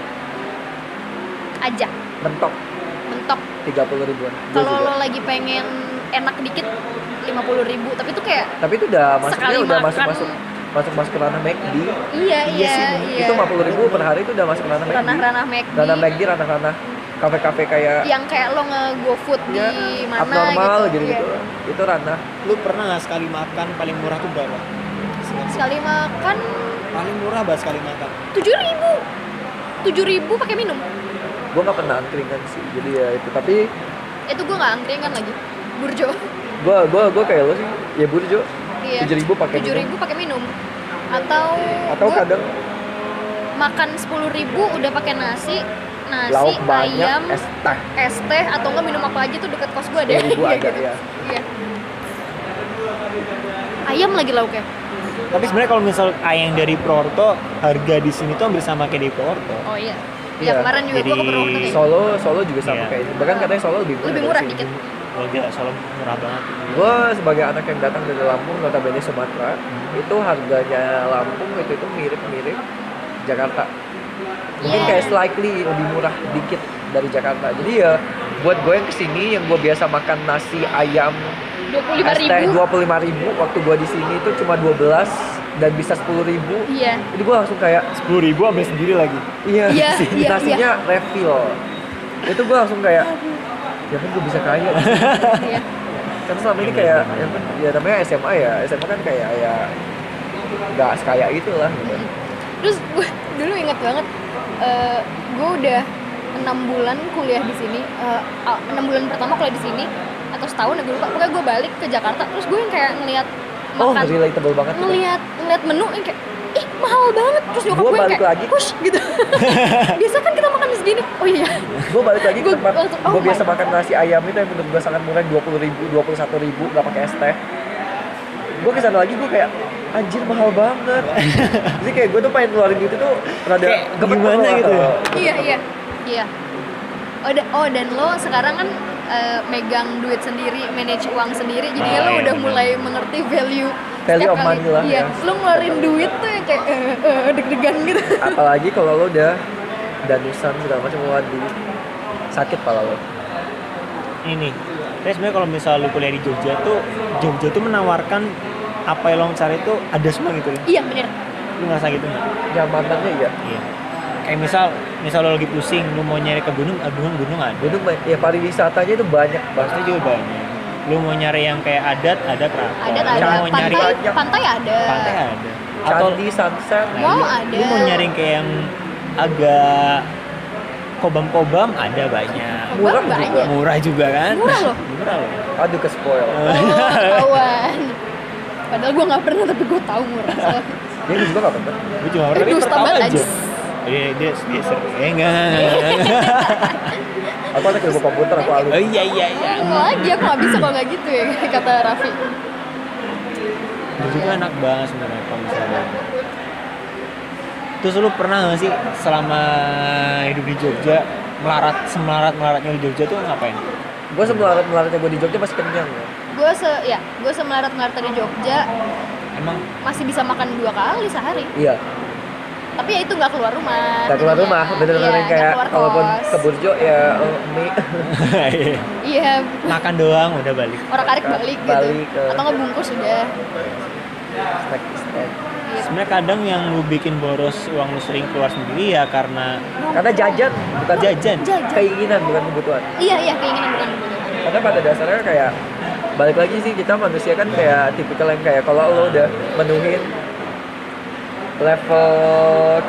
Aja. Mentok. Mentok. 30 ribuan. Gua kalau lo lagi pengen enak dikit 50.000 ribu. Tapi itu kayak tapi itu udah masuknya udah masuk masuk masuk masuk ke ranah McD iya Iya iya sih, iya. itu 50 ribu per hari itu udah masuk ke ranah McD ranah-ranah McD ranah McD ranah ranah kafe-kafe kayak yang kayak lo nge food ya, di mana abnormal gitu, gitu gitu Iya. itu ranah. Lu pernah nggak sekali makan paling murah tuh berapa? sekali makan? Paling murah bahas sekali makan. tujuh ribu. Tujuh ribu pakai minum. Gue nggak pernah angkringan sih jadi ya itu. Tapi itu gue nggak angkringan lagi. Burjo. Gue gue gue kayak lo sih. Ya burjo. iya tujuh ribu pakai tujuh minum ribu pakai minum. Atau atau gua kadang makan sepuluh ribu udah pakai nasi nasi lauk banyak ayam es teh. es teh atau enggak minum apa aja tuh deket kos gue deh. 10.000 Iya. ada, gitu. ya. iya. Ayam lagi lauknya. Tapi sebenarnya kalau misal ayam dari Porto, harga di sini tuh hampir sama kayak di Porto. oh iya. Iya, ya kemarin juga gue jadi ke Purwokerto kayak gitu. Solo Solo juga sama Iya. kayak itu. Bahkan katanya Solo lebih murah lebih murah dikit Oh gila, Solo murah banget. gue sebagai anak yang datang dari Lampung notabene Sumatera itu harganya Lampung itu itu mirip-mirip Jakarta. Mungkin Iya. kayak slightly lebih murah dikit dari Jakarta. Jadi ya buat gue yang ke sini yang gue biasa makan nasi ayam dua puluh lima es teh dua puluh lima ribu waktu gue di sini itu cuma 12 dan bisa sepuluh ribu. Iya. Jadi gue langsung kayak Sepuluh ribu ambil sendiri lagi. iya, Iya, iya, nasinya refill. Itu gue langsung kayak ya kan gue bisa kaya. Iya. Kan selama ini kayak ya, kan, ya namanya SMA ya SMA kan kayak ya nggak sekaya itulah gitu. terus gue dulu inget banget eh gue udah enam bulan kuliah di sini eh, enam bulan pertama kuliah di sini atau setahun ya gue lupa. Pokoknya gue balik ke Jakarta terus gue yang kayak ngeliat oh makan. relatable banget gitu. ngeliat ngeliat menu yang kayak mahal banget. Terus nyokap Gua gue balik kayak lagi. push gitu. Biasa kan kita makan segini. Oh iya. Gue balik lagi ke tempat oh gue biasa makan nasi ayam itu yang menurut gue sangat murah dua puluh ribu dua puluh satu ribu nggak pakai es teh. Gue ke sana lagi gue kayak anjir mahal banget. Jadi kayak gue tuh pengen ngeluarin itu tuh rada Kayak gimana gitu ya? iya iya. Iya. Oh, da- oh dan lo sekarang kan eh, megang duit sendiri manage uang sendiri jadinya Oh, lo iya, udah benar. mulai mengerti value Value of money lah, iya ya. lo ngeluarin duit tuh yang kayak eh, eh, deg-degan gitu apalagi kalau lo udah danusan segala macam waduh sakit pala lo Ini, tapi sebenarnya kalau misal lu kuliah di Jogja tuh, Jogja tuh menawarkan apa yang lo cari tuh ada semua gitu ya. iya bener Lu ngerasa gitu nggak? nyamanannya iya Iya. Kayak misal, misal lo lagi pusing, lu mau nyari ke gunung, ah, gunung gunung ada. gunung ya pariwisatanya itu banyak banget Pasti juga banyak. Lu mau nyari yang kayak adat, ada keraton. ada Lu ada mau nyari pantai banyak. pantai ada pantai ada. Atau candi sunset Nah, Wow, lu, ada. Lu mau nyari kayak yang agak kobam-kobam ada banyak. Kobam murah banyak. juga Murah juga kan? Murah loh. Murah loh. aduh ke spoil oh kawan padahal gue nggak pernah tapi gue tahu murah so, dia juga gak pernah Gue cuma Eh, tapi pertama banget, aja. Anjis. Dia dia dia sering. Eh enggak. aku anak ilmu komputer aku alumni Oh iya iya iya. Lagi aku nggak bisa kalau nggak gitu ya kata Raffi Itu juga enak banget sebenarnya kalau misalnya. Terus lu pernah gak sih selama hidup di Jogja melarat semelarat melaratnya di Jogja tuh ngapain? gue sebelum melaratnya gue di Jogja masih kenyang ya. gue se ya gue semelarat melarat di Jogja Emang masih bisa makan dua kali sehari iya tapi ya itu nggak keluar rumah Gak keluar rumah, bener-bener Iya, yang kayak nggak kalaupun kos. ke Burjo ya oh, mie Iya. iya makan doang udah balik orang karik balik gitu Balik ke- atau nggak bungkus sudah snack snack. gitu. sebenarnya kadang yang lu bikin boros uang lu sering keluar sendiri ya karena Karena jajan bukan Jajan. jajan keinginan bukan kebutuhan. iya iya keinginan bukan kebutuhan Karena pada dasarnya kayak balik lagi sih kita manusia kan kayak tipikal yang kayak kalau lo udah menuhin level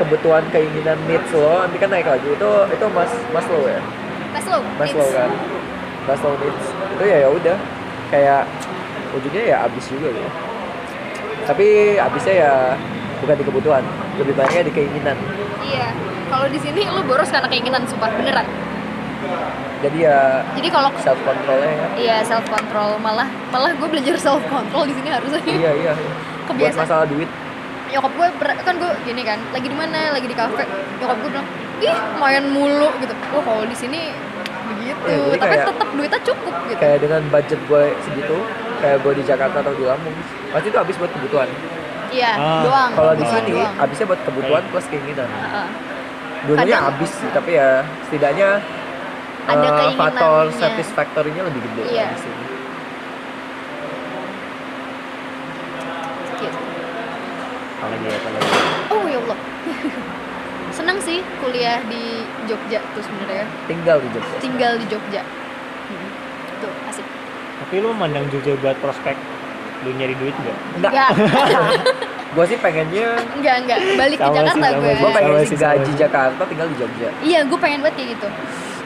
kebutuhan keinginan needs lo nanti kan naik lagi. Itu itu mas Maslow ya? Maslow Maslow needs. kan? Maslow needs. Itu ya ya udah. Kayak ujungnya ya habis juga gitu. Tapi habisnya ya bukan di kebutuhan lebih banyaknya di keinginan. Iya. Kalau di sini lu boros karena keinginan sumpah beneran. Jadi ya jadi kalau self controlnya ya. Iya self control malah malah gue belajar self control di sini harusnya. Iya iya. Buat Kebiasaan. masalah duit nyokap gue ber- kan gue gini kan lagi di mana lagi di kafe. Nyokap gue bilang ih main mulu gitu. Oh kalau di sini begitu. Ya, tapi kayak- tetap duitnya cukup gitu. kayak dengan budget gue segitu kayak gue di Jakarta atau di Lampung pasti itu habis buat kebutuhan. Iya Ah, doang kalau di sini habisnya buat kebutuhan plus keinginan. Heeh. dulunya habis sih tapi ya setidaknya Ada keinginannya. faktor satisfaktorinya lebih gede Iya. di sini Gitu. Apalagi ya apalagi. Oh ya Allah. Senang sih kuliah di Jogja tuh sebenarnya. Tinggal di Jogja. Tinggal di Jogja. Hmm. tuh asik. Tapi lu memandang Jogja buat prospek? Lu nyari duit nggak? Enggak enggak gue sih pengennya enggak enggak balik ke Sama Jakarta sama gue. gue pengen sih gaji. Jakarta tinggal di Jogja. Iya gue pengen banget kayak gitu.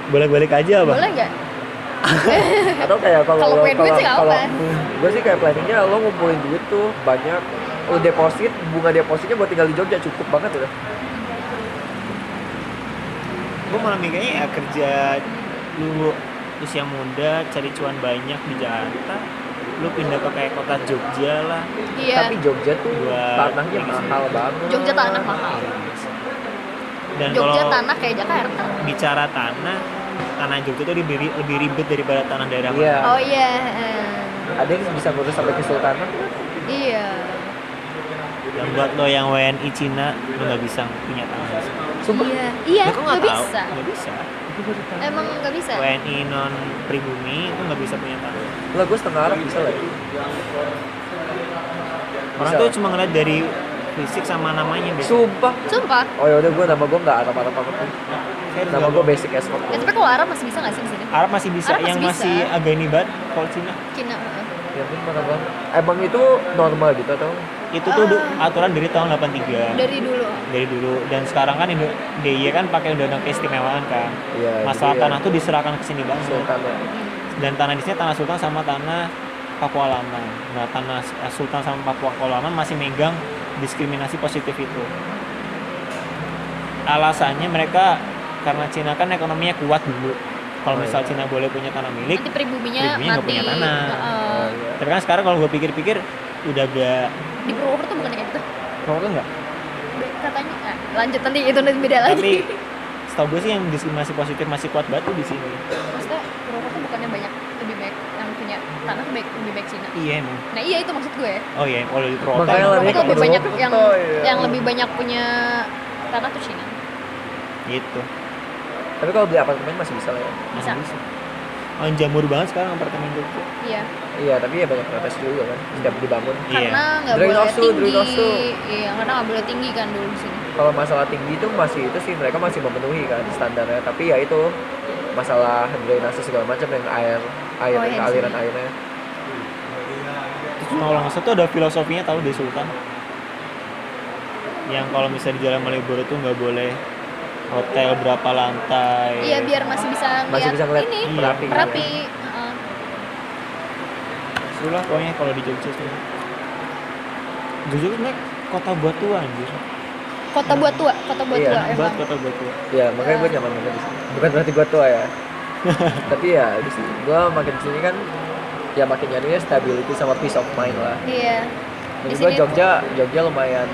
Bolak-balik aja apa boleh nggak? Atau kayak kalau Kalau duit sih kalau apa. gue sih kayak planningnya lo ngumpulin duit tuh banyak lo deposit bunga depositnya buat tinggal di Jogja cukup banget udah. Gue malah mikirnya ya kerja lu usia muda cari cuan banyak di Jakarta lu pindah ke kayak kota Jogja lah. Iya. Tapi Jogja tuh Buat tanahnya mahal banget. Jogja tanah mahal. Dan Jogja kalau tanah kayak Jakarta. bicara tanah tanah Jogja tuh lebih, lebih ribet daripada tanah daerah Iya. mana. oh iya eh, ada yang bisa ngurus sampai kesultanan iya dan buat lo yang WNI Cina lo nggak bisa punya tanah di sini sumpah? Iya iya Ya, kok nggak bisa. nggak bisa. Emang nggak bisa? WNI non pribumi itu nggak bisa punya tanah lah gue setengah Arab bisa lagi orang Bisa. tuh cuma ngeliat dari fisik sama namanya beda sumpah. Sumpah? Oh yaudah gue nama gue nggak Arab Arab apa. Serius nama gue basic as fuck. Ya, tapi kalau Arab masih bisa nggak sih di sini? Arab masih bisa Arab masih yang bisa. masih agak ini banget kalau Cina. Cina heeh. Ya ampun mana banget emang itu normal gitu atau? Itu tuh du- aturan dari tahun 83 dari dulu. Dari dulu. Dan sekarang kan Indo DIY kan pakai undang-undang keistimewaan kan. Iya, masalah ya, tanah tuh diserahkan ke sini banget sultan ya. dan tanah di sini tanah sultan sama tanah Papua Lama nah tanah sultan sama Papua Lama masih megang diskriminasi positif itu. Alasannya mereka karena Cina kan ekonominya kuat dulu kalau Oh, misal iya. Cina boleh punya tanah milik nanti pribuminya Pribuminya mati punya tanah. Heeh. Oh, iya. tapi kan sekarang kalau gue pikir-pikir udah gak di Purwokerto bukan kayak gitu. Kalau enggak katanya ah, lanjut nanti itu nanti beda lagi. Tapi setahu gue sih yang diskriminasi positif masih kuat batu di sini. Maksudnya Purwokerto bukannya banyak lebih baik yang punya tanah baik lebih baik Cina. Iya emang. Nah iya itu maksud gue. Oh iya kalau di Purwokerto Purwokerto lebih banyak Purwokerto, yang iya. yang lebih banyak punya tanah tuh Cina. Gitu tapi kalau beli apartemen masih bisa lah ya. Bisa. Masih bisa. Oh, jamur banget sekarang apartemen Jogja. Iya. Iya tapi ya banyak protes juga kan. Setiap dibangun. Iya. karena nggak boleh tinggi. Drainase. iya karena nggak boleh tinggi kan dulu di sini. Kalau masalah tinggi itu masih itu sih mereka masih memenuhi kan standarnya. Tapi ya itu masalah drainase segala macam yang air air Oh, iya, aliran sih. airnya. Terus kalau nggak tuh ada filosofinya tahu di Sultan? Yang kalau misalnya di Jalan Malioboro tuh nggak boleh hotel berapa lantai? Iya biar masih bisa masih bisa ngeliat ini merapi rapi Heeh. seru lah pokoknya kalau di Jogja tuh Jogja tuh sebenarnya kota buat tua anjir. Kota buat tua kota buat Iya, tua emang. kota buat tua. Ya makanya gue nyaman banget di sini. Bukan berarti gue tua ya. Tapi ya di sini gue makin di sini kan ya makin nyarinya stability sama peace of mind lah. Iya. Jadi Di gue sini Jogja Jogja lumayan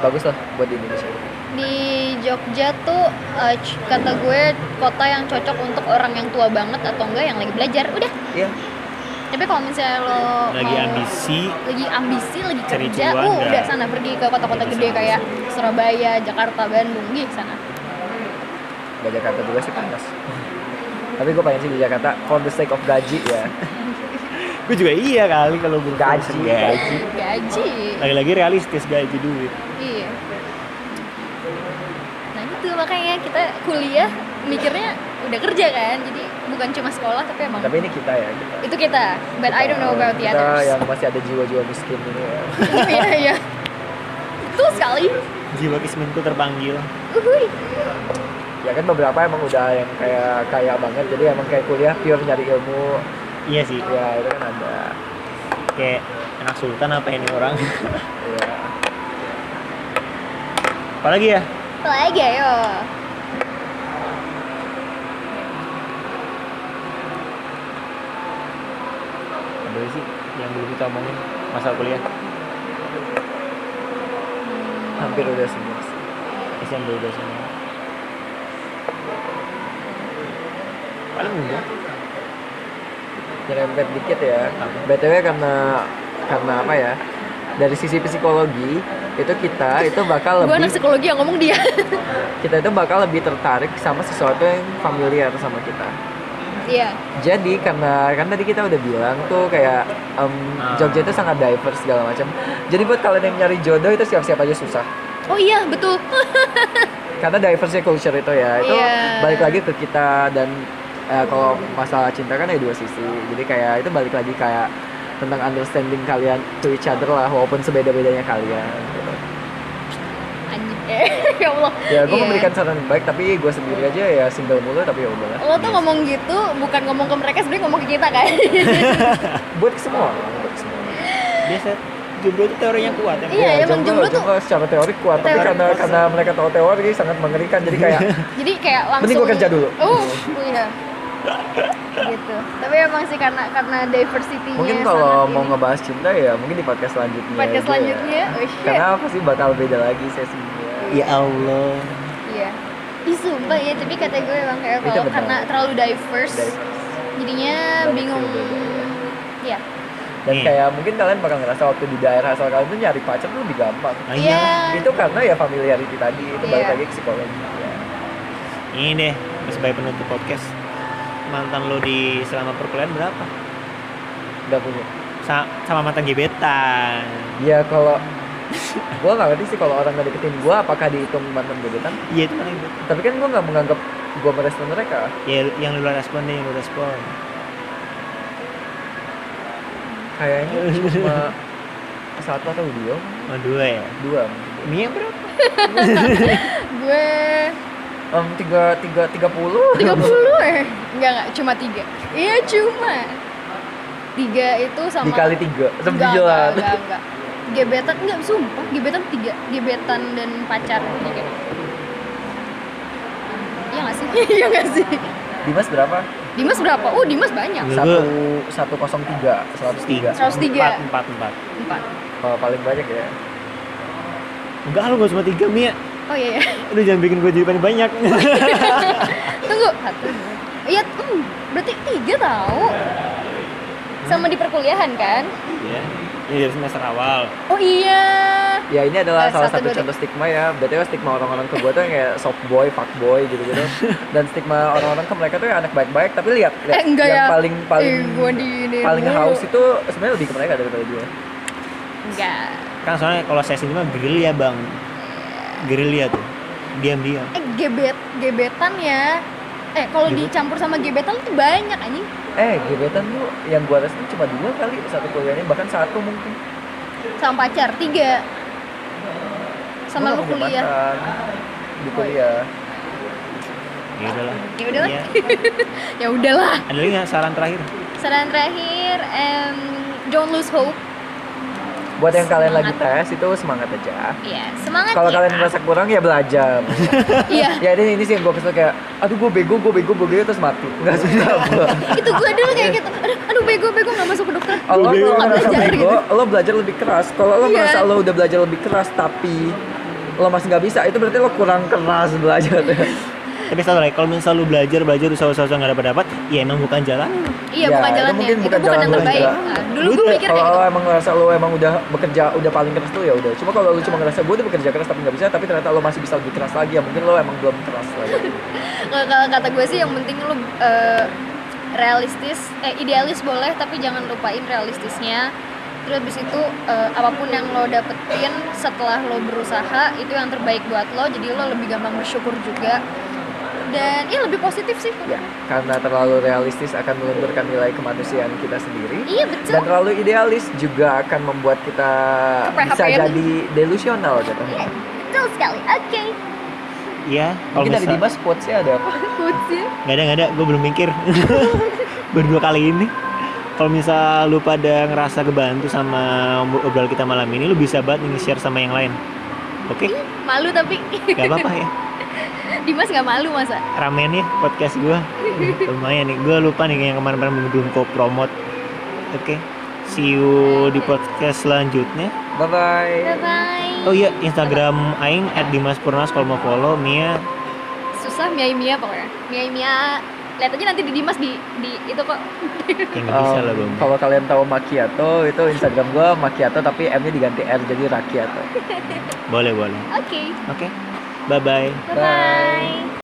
bagus lah buat di Indonesia di Jogja tuh c- kata gue kota yang cocok untuk orang yang tua banget atau enggak yang lagi belajar udah iya tapi kalau misalnya lo lagi mau- ambisi lagi ambisi lagi kerja cuan, uh nggak? udah sana pergi ke kota-kota Bisa. gede kayak Surabaya Jakarta Bandung gitu sana Gak Jakarta juga sih panas. Tapi gue pengen sih di Jakarta for the sake of gaji ya. gue juga iya kali kalau gue Gaji, gaji gaji lagi-lagi realistis gaji duit iya nah itu makanya kita kuliah mikirnya udah kerja kan jadi bukan cuma sekolah tapi emang Tapi ini kita ya. Kita. itu kita but I don't know about the kita others yang masih ada jiwa-jiwa miskin ini ya. iya iya betul sekali jiwa kisminku terpanggil uhuy Ya kan beberapa emang udah yang kayak kaya banget. Jadi emang kayak kuliah pure nyari ilmu. iya sih Ya itu kan ada. kayak anak sultan apa ini orang Ya. apalagi ya lagi ayo ada sih yang belum kita omongin masa kuliah Hampir udah semua. sih. SMP udah semua paling enggak Nyerempet dikit ya. BTW karena karena apa ya? Dari sisi psikologi itu kita itu bakal gue anak lebih psikologi yang ngomong dia kita itu bakal lebih tertarik sama sesuatu yang familiar sama kita. iya Jadi karena kan tadi kita udah bilang tuh kayak em, Ah. Jogja itu sangat diverse segala macam. Jadi buat kalian yang nyari jodoh itu siap-siap aja susah. oh iya betul Karena diverse culture itu ya. Itu Iya. balik lagi ke kita dan eh, kalau masalah cinta kan ada dua sisi. Jadi kayak itu balik lagi kayak tentang understanding kalian to each other lah walaupun sebeda-bedanya kalian. gitu. anjing eh ya Allah Ya gue Iya. memberikan saran baik tapi gue sendiri aja ya single mulu tapi ya udahlah. lo tuh ngomong gitu bukan ngomong ke mereka sebenarnya ngomong ke kita kan Buat ke semua. Buat semua. biasa jomblo itu teorinya kuat ya Iya, emang jomblo tuh- secara teori kuat, tapi Teori karena kuat. karena mereka tahu teori sangat mengerikan. Jadi kayak jadi kayak langsung Mending gua kerja dulu. oh iya gitu tapi emang sih karena karena diversity mungkin kalau mau ngebahas cinta ya mungkin di podcast selanjutnya. podcast aja ya. selanjutnya oh shit Karena pasti bakal beda lagi sesinya. ya Allah iya Ih sumpah ya, tapi kata gue emang kayak kalau karena terlalu diverse, Diverse. jadinya Banyak bingung. beda-beda. Iya. Dan Iya. kayak mungkin kalian bakal ngerasa waktu di daerah asal kalian tuh nyari pacar tuh lebih gampang. Nah, Iya. iya. Itu karena ya familiarity tadi, itu balik Iya. lagi ke psikologi. Ya. ini deh sebagai penutup podcast mantan lo di selama perkuliahan berapa? Udah punya. Sa- sama mantan gebetan. Ya kalau gua nggak ngerti sih kalau orang nggak deketin gua apakah dihitung mantan gebetan? Iya itu paling gebetan. tapi kan gua nggak menganggap gua merespon mereka. Ya yang lu respon deh yang lu respon. Kayaknya cuma satu atau dua. Oh dua ya? Dua Mia berapa? Gue Em, tiga tiga tiga puluh 30 eh. Enggak, enggak, cuma tiga. Iya, cuma. Tiga itu sama dikali tiga Enggak, sembilan enggak, enggak, enggak. Gebetan enggak sumpah, gebetan tiga, gebetan dan pacar tiga. Iya nggak sih? Iya nggak sih? Dimas berapa Dimas berapa? Oh, Dimas banyak. Iya. satu satu kosong tiga seratus tiga 103. empat empat empat Empat. Oh, paling banyak ya enggak lu gak cuma tiga Mia Oh iya ya. lu jangan bikin gue jawaban banyak Tunggu. Satu. Iya, hmm, berarti tiga tahu. Sama di perkuliahan kan? ya ini dari semester awal Oh iya. ya ini adalah Eh, salah satu, satu contoh stigma ya btw stigma orang-orang ke gue tuh yang kayak soft boy fuck boy gitu gitu dan stigma orang-orang ke mereka tuh yang anak baik-baik tapi lihat lihat Eh, enggak yang ya. paling paling Eh, di ini paling dulu. haus itu sebenarnya lebih ke mereka daripada dia Enggak. kan soalnya kalau sesi ini mah gerilya bang gerilya tuh diam-diam Eh gebet gebetan ya. Eh kalau dicampur sama gebetan tuh banyak anjing. eh gebetan tuh yang gua rasain cuma dua kali satu kuliahnya bahkan satu mungkin Sama pacar tiga. Sama lu kuliah. di kuliah ya udahlah Ya udahlah. Iya. Ya udahlah. ada lagi nggak saran terakhir Saran terakhir, em, don't lose hope. Buat yang kalian lagi tes itu semangat aja Iya, semangat kalau ya. kalian merasa kurang ya belajar Iya. ya ini ini sih yang gue kesel kayak aduh gue bego gue bego gue bego terus mati nggak susah gue itu gue dulu kayak gitu. Aduh, aduh bego bego nggak masuk ke dokter. Gue lo merasa belajar bego gitu. lo belajar lebih keras kalau lo Iya. merasa lo udah belajar lebih keras tapi lo masih nggak bisa itu berarti lo kurang keras belajar tapi satu lagi kalau misalnya lu belajar belajar usaha-usaha nggak dapat dapat ya emang bukan jalan. Iya Ya, bukan itu jalannya mungkin itu bukan bukan, jalan yang lu terbaik. Nah, dulu Lu gue udah- mikir kalau gitu. emang ngerasa lo emang udah bekerja udah paling keras tuh ya udah. Cuma kalau lo cuma ngerasa gue udah bekerja keras tapi nggak bisa tapi ternyata lo masih bisa lebih keras lagi ya mungkin lo emang belum keras lagi. Kalau kata gue sih yang penting lu eh, realistis eh idealis boleh tapi jangan lupain realistisnya. Terus habis itu eh, apa pun yang lo dapetin setelah lo berusaha itu yang terbaik buat lo jadi lo lebih gampang bersyukur juga dan ya lebih positif sih ya karena terlalu realistis akan melunturkan nilai kemanusiaan kita sendiri. Iya betul. Dan terlalu idealis juga akan membuat kita bisa jadi delusional gitu Iya, betul sekali. Oke. Iya, kalau mungkin dari Dimas quotesnya ada apa? Quotesnya? Nggak ada nggak ada, gue belum mikir. Baru dua kali ini. Kalau misal lu pada ngerasa kebantu sama obrolan kita malam ini, lu bisa banget nge-share sama yang lain. Oke, malu tapi. Gak apa-apa ya. Dimas nggak malu masa Ramen ya podcast gue. Lumayan nih, gue lupa nih yang kemarin-kemarin belum belum kau promote. Oke, see you di podcast selanjutnya. bye bye bye bye Oh iya, Instagram Aing @dimaspurnas kalau mau follow Mia. susah Mia Mia pokoknya Mia Mia lihat aja nanti di Dimas di di itu kok Yang nggak bisa Um, lah bang. kalau kalian tahu macchiato itu Instagram gue macchiato tapi M nya diganti R jadi rakiato Boleh boleh. oke Oke, bye bye. bye bye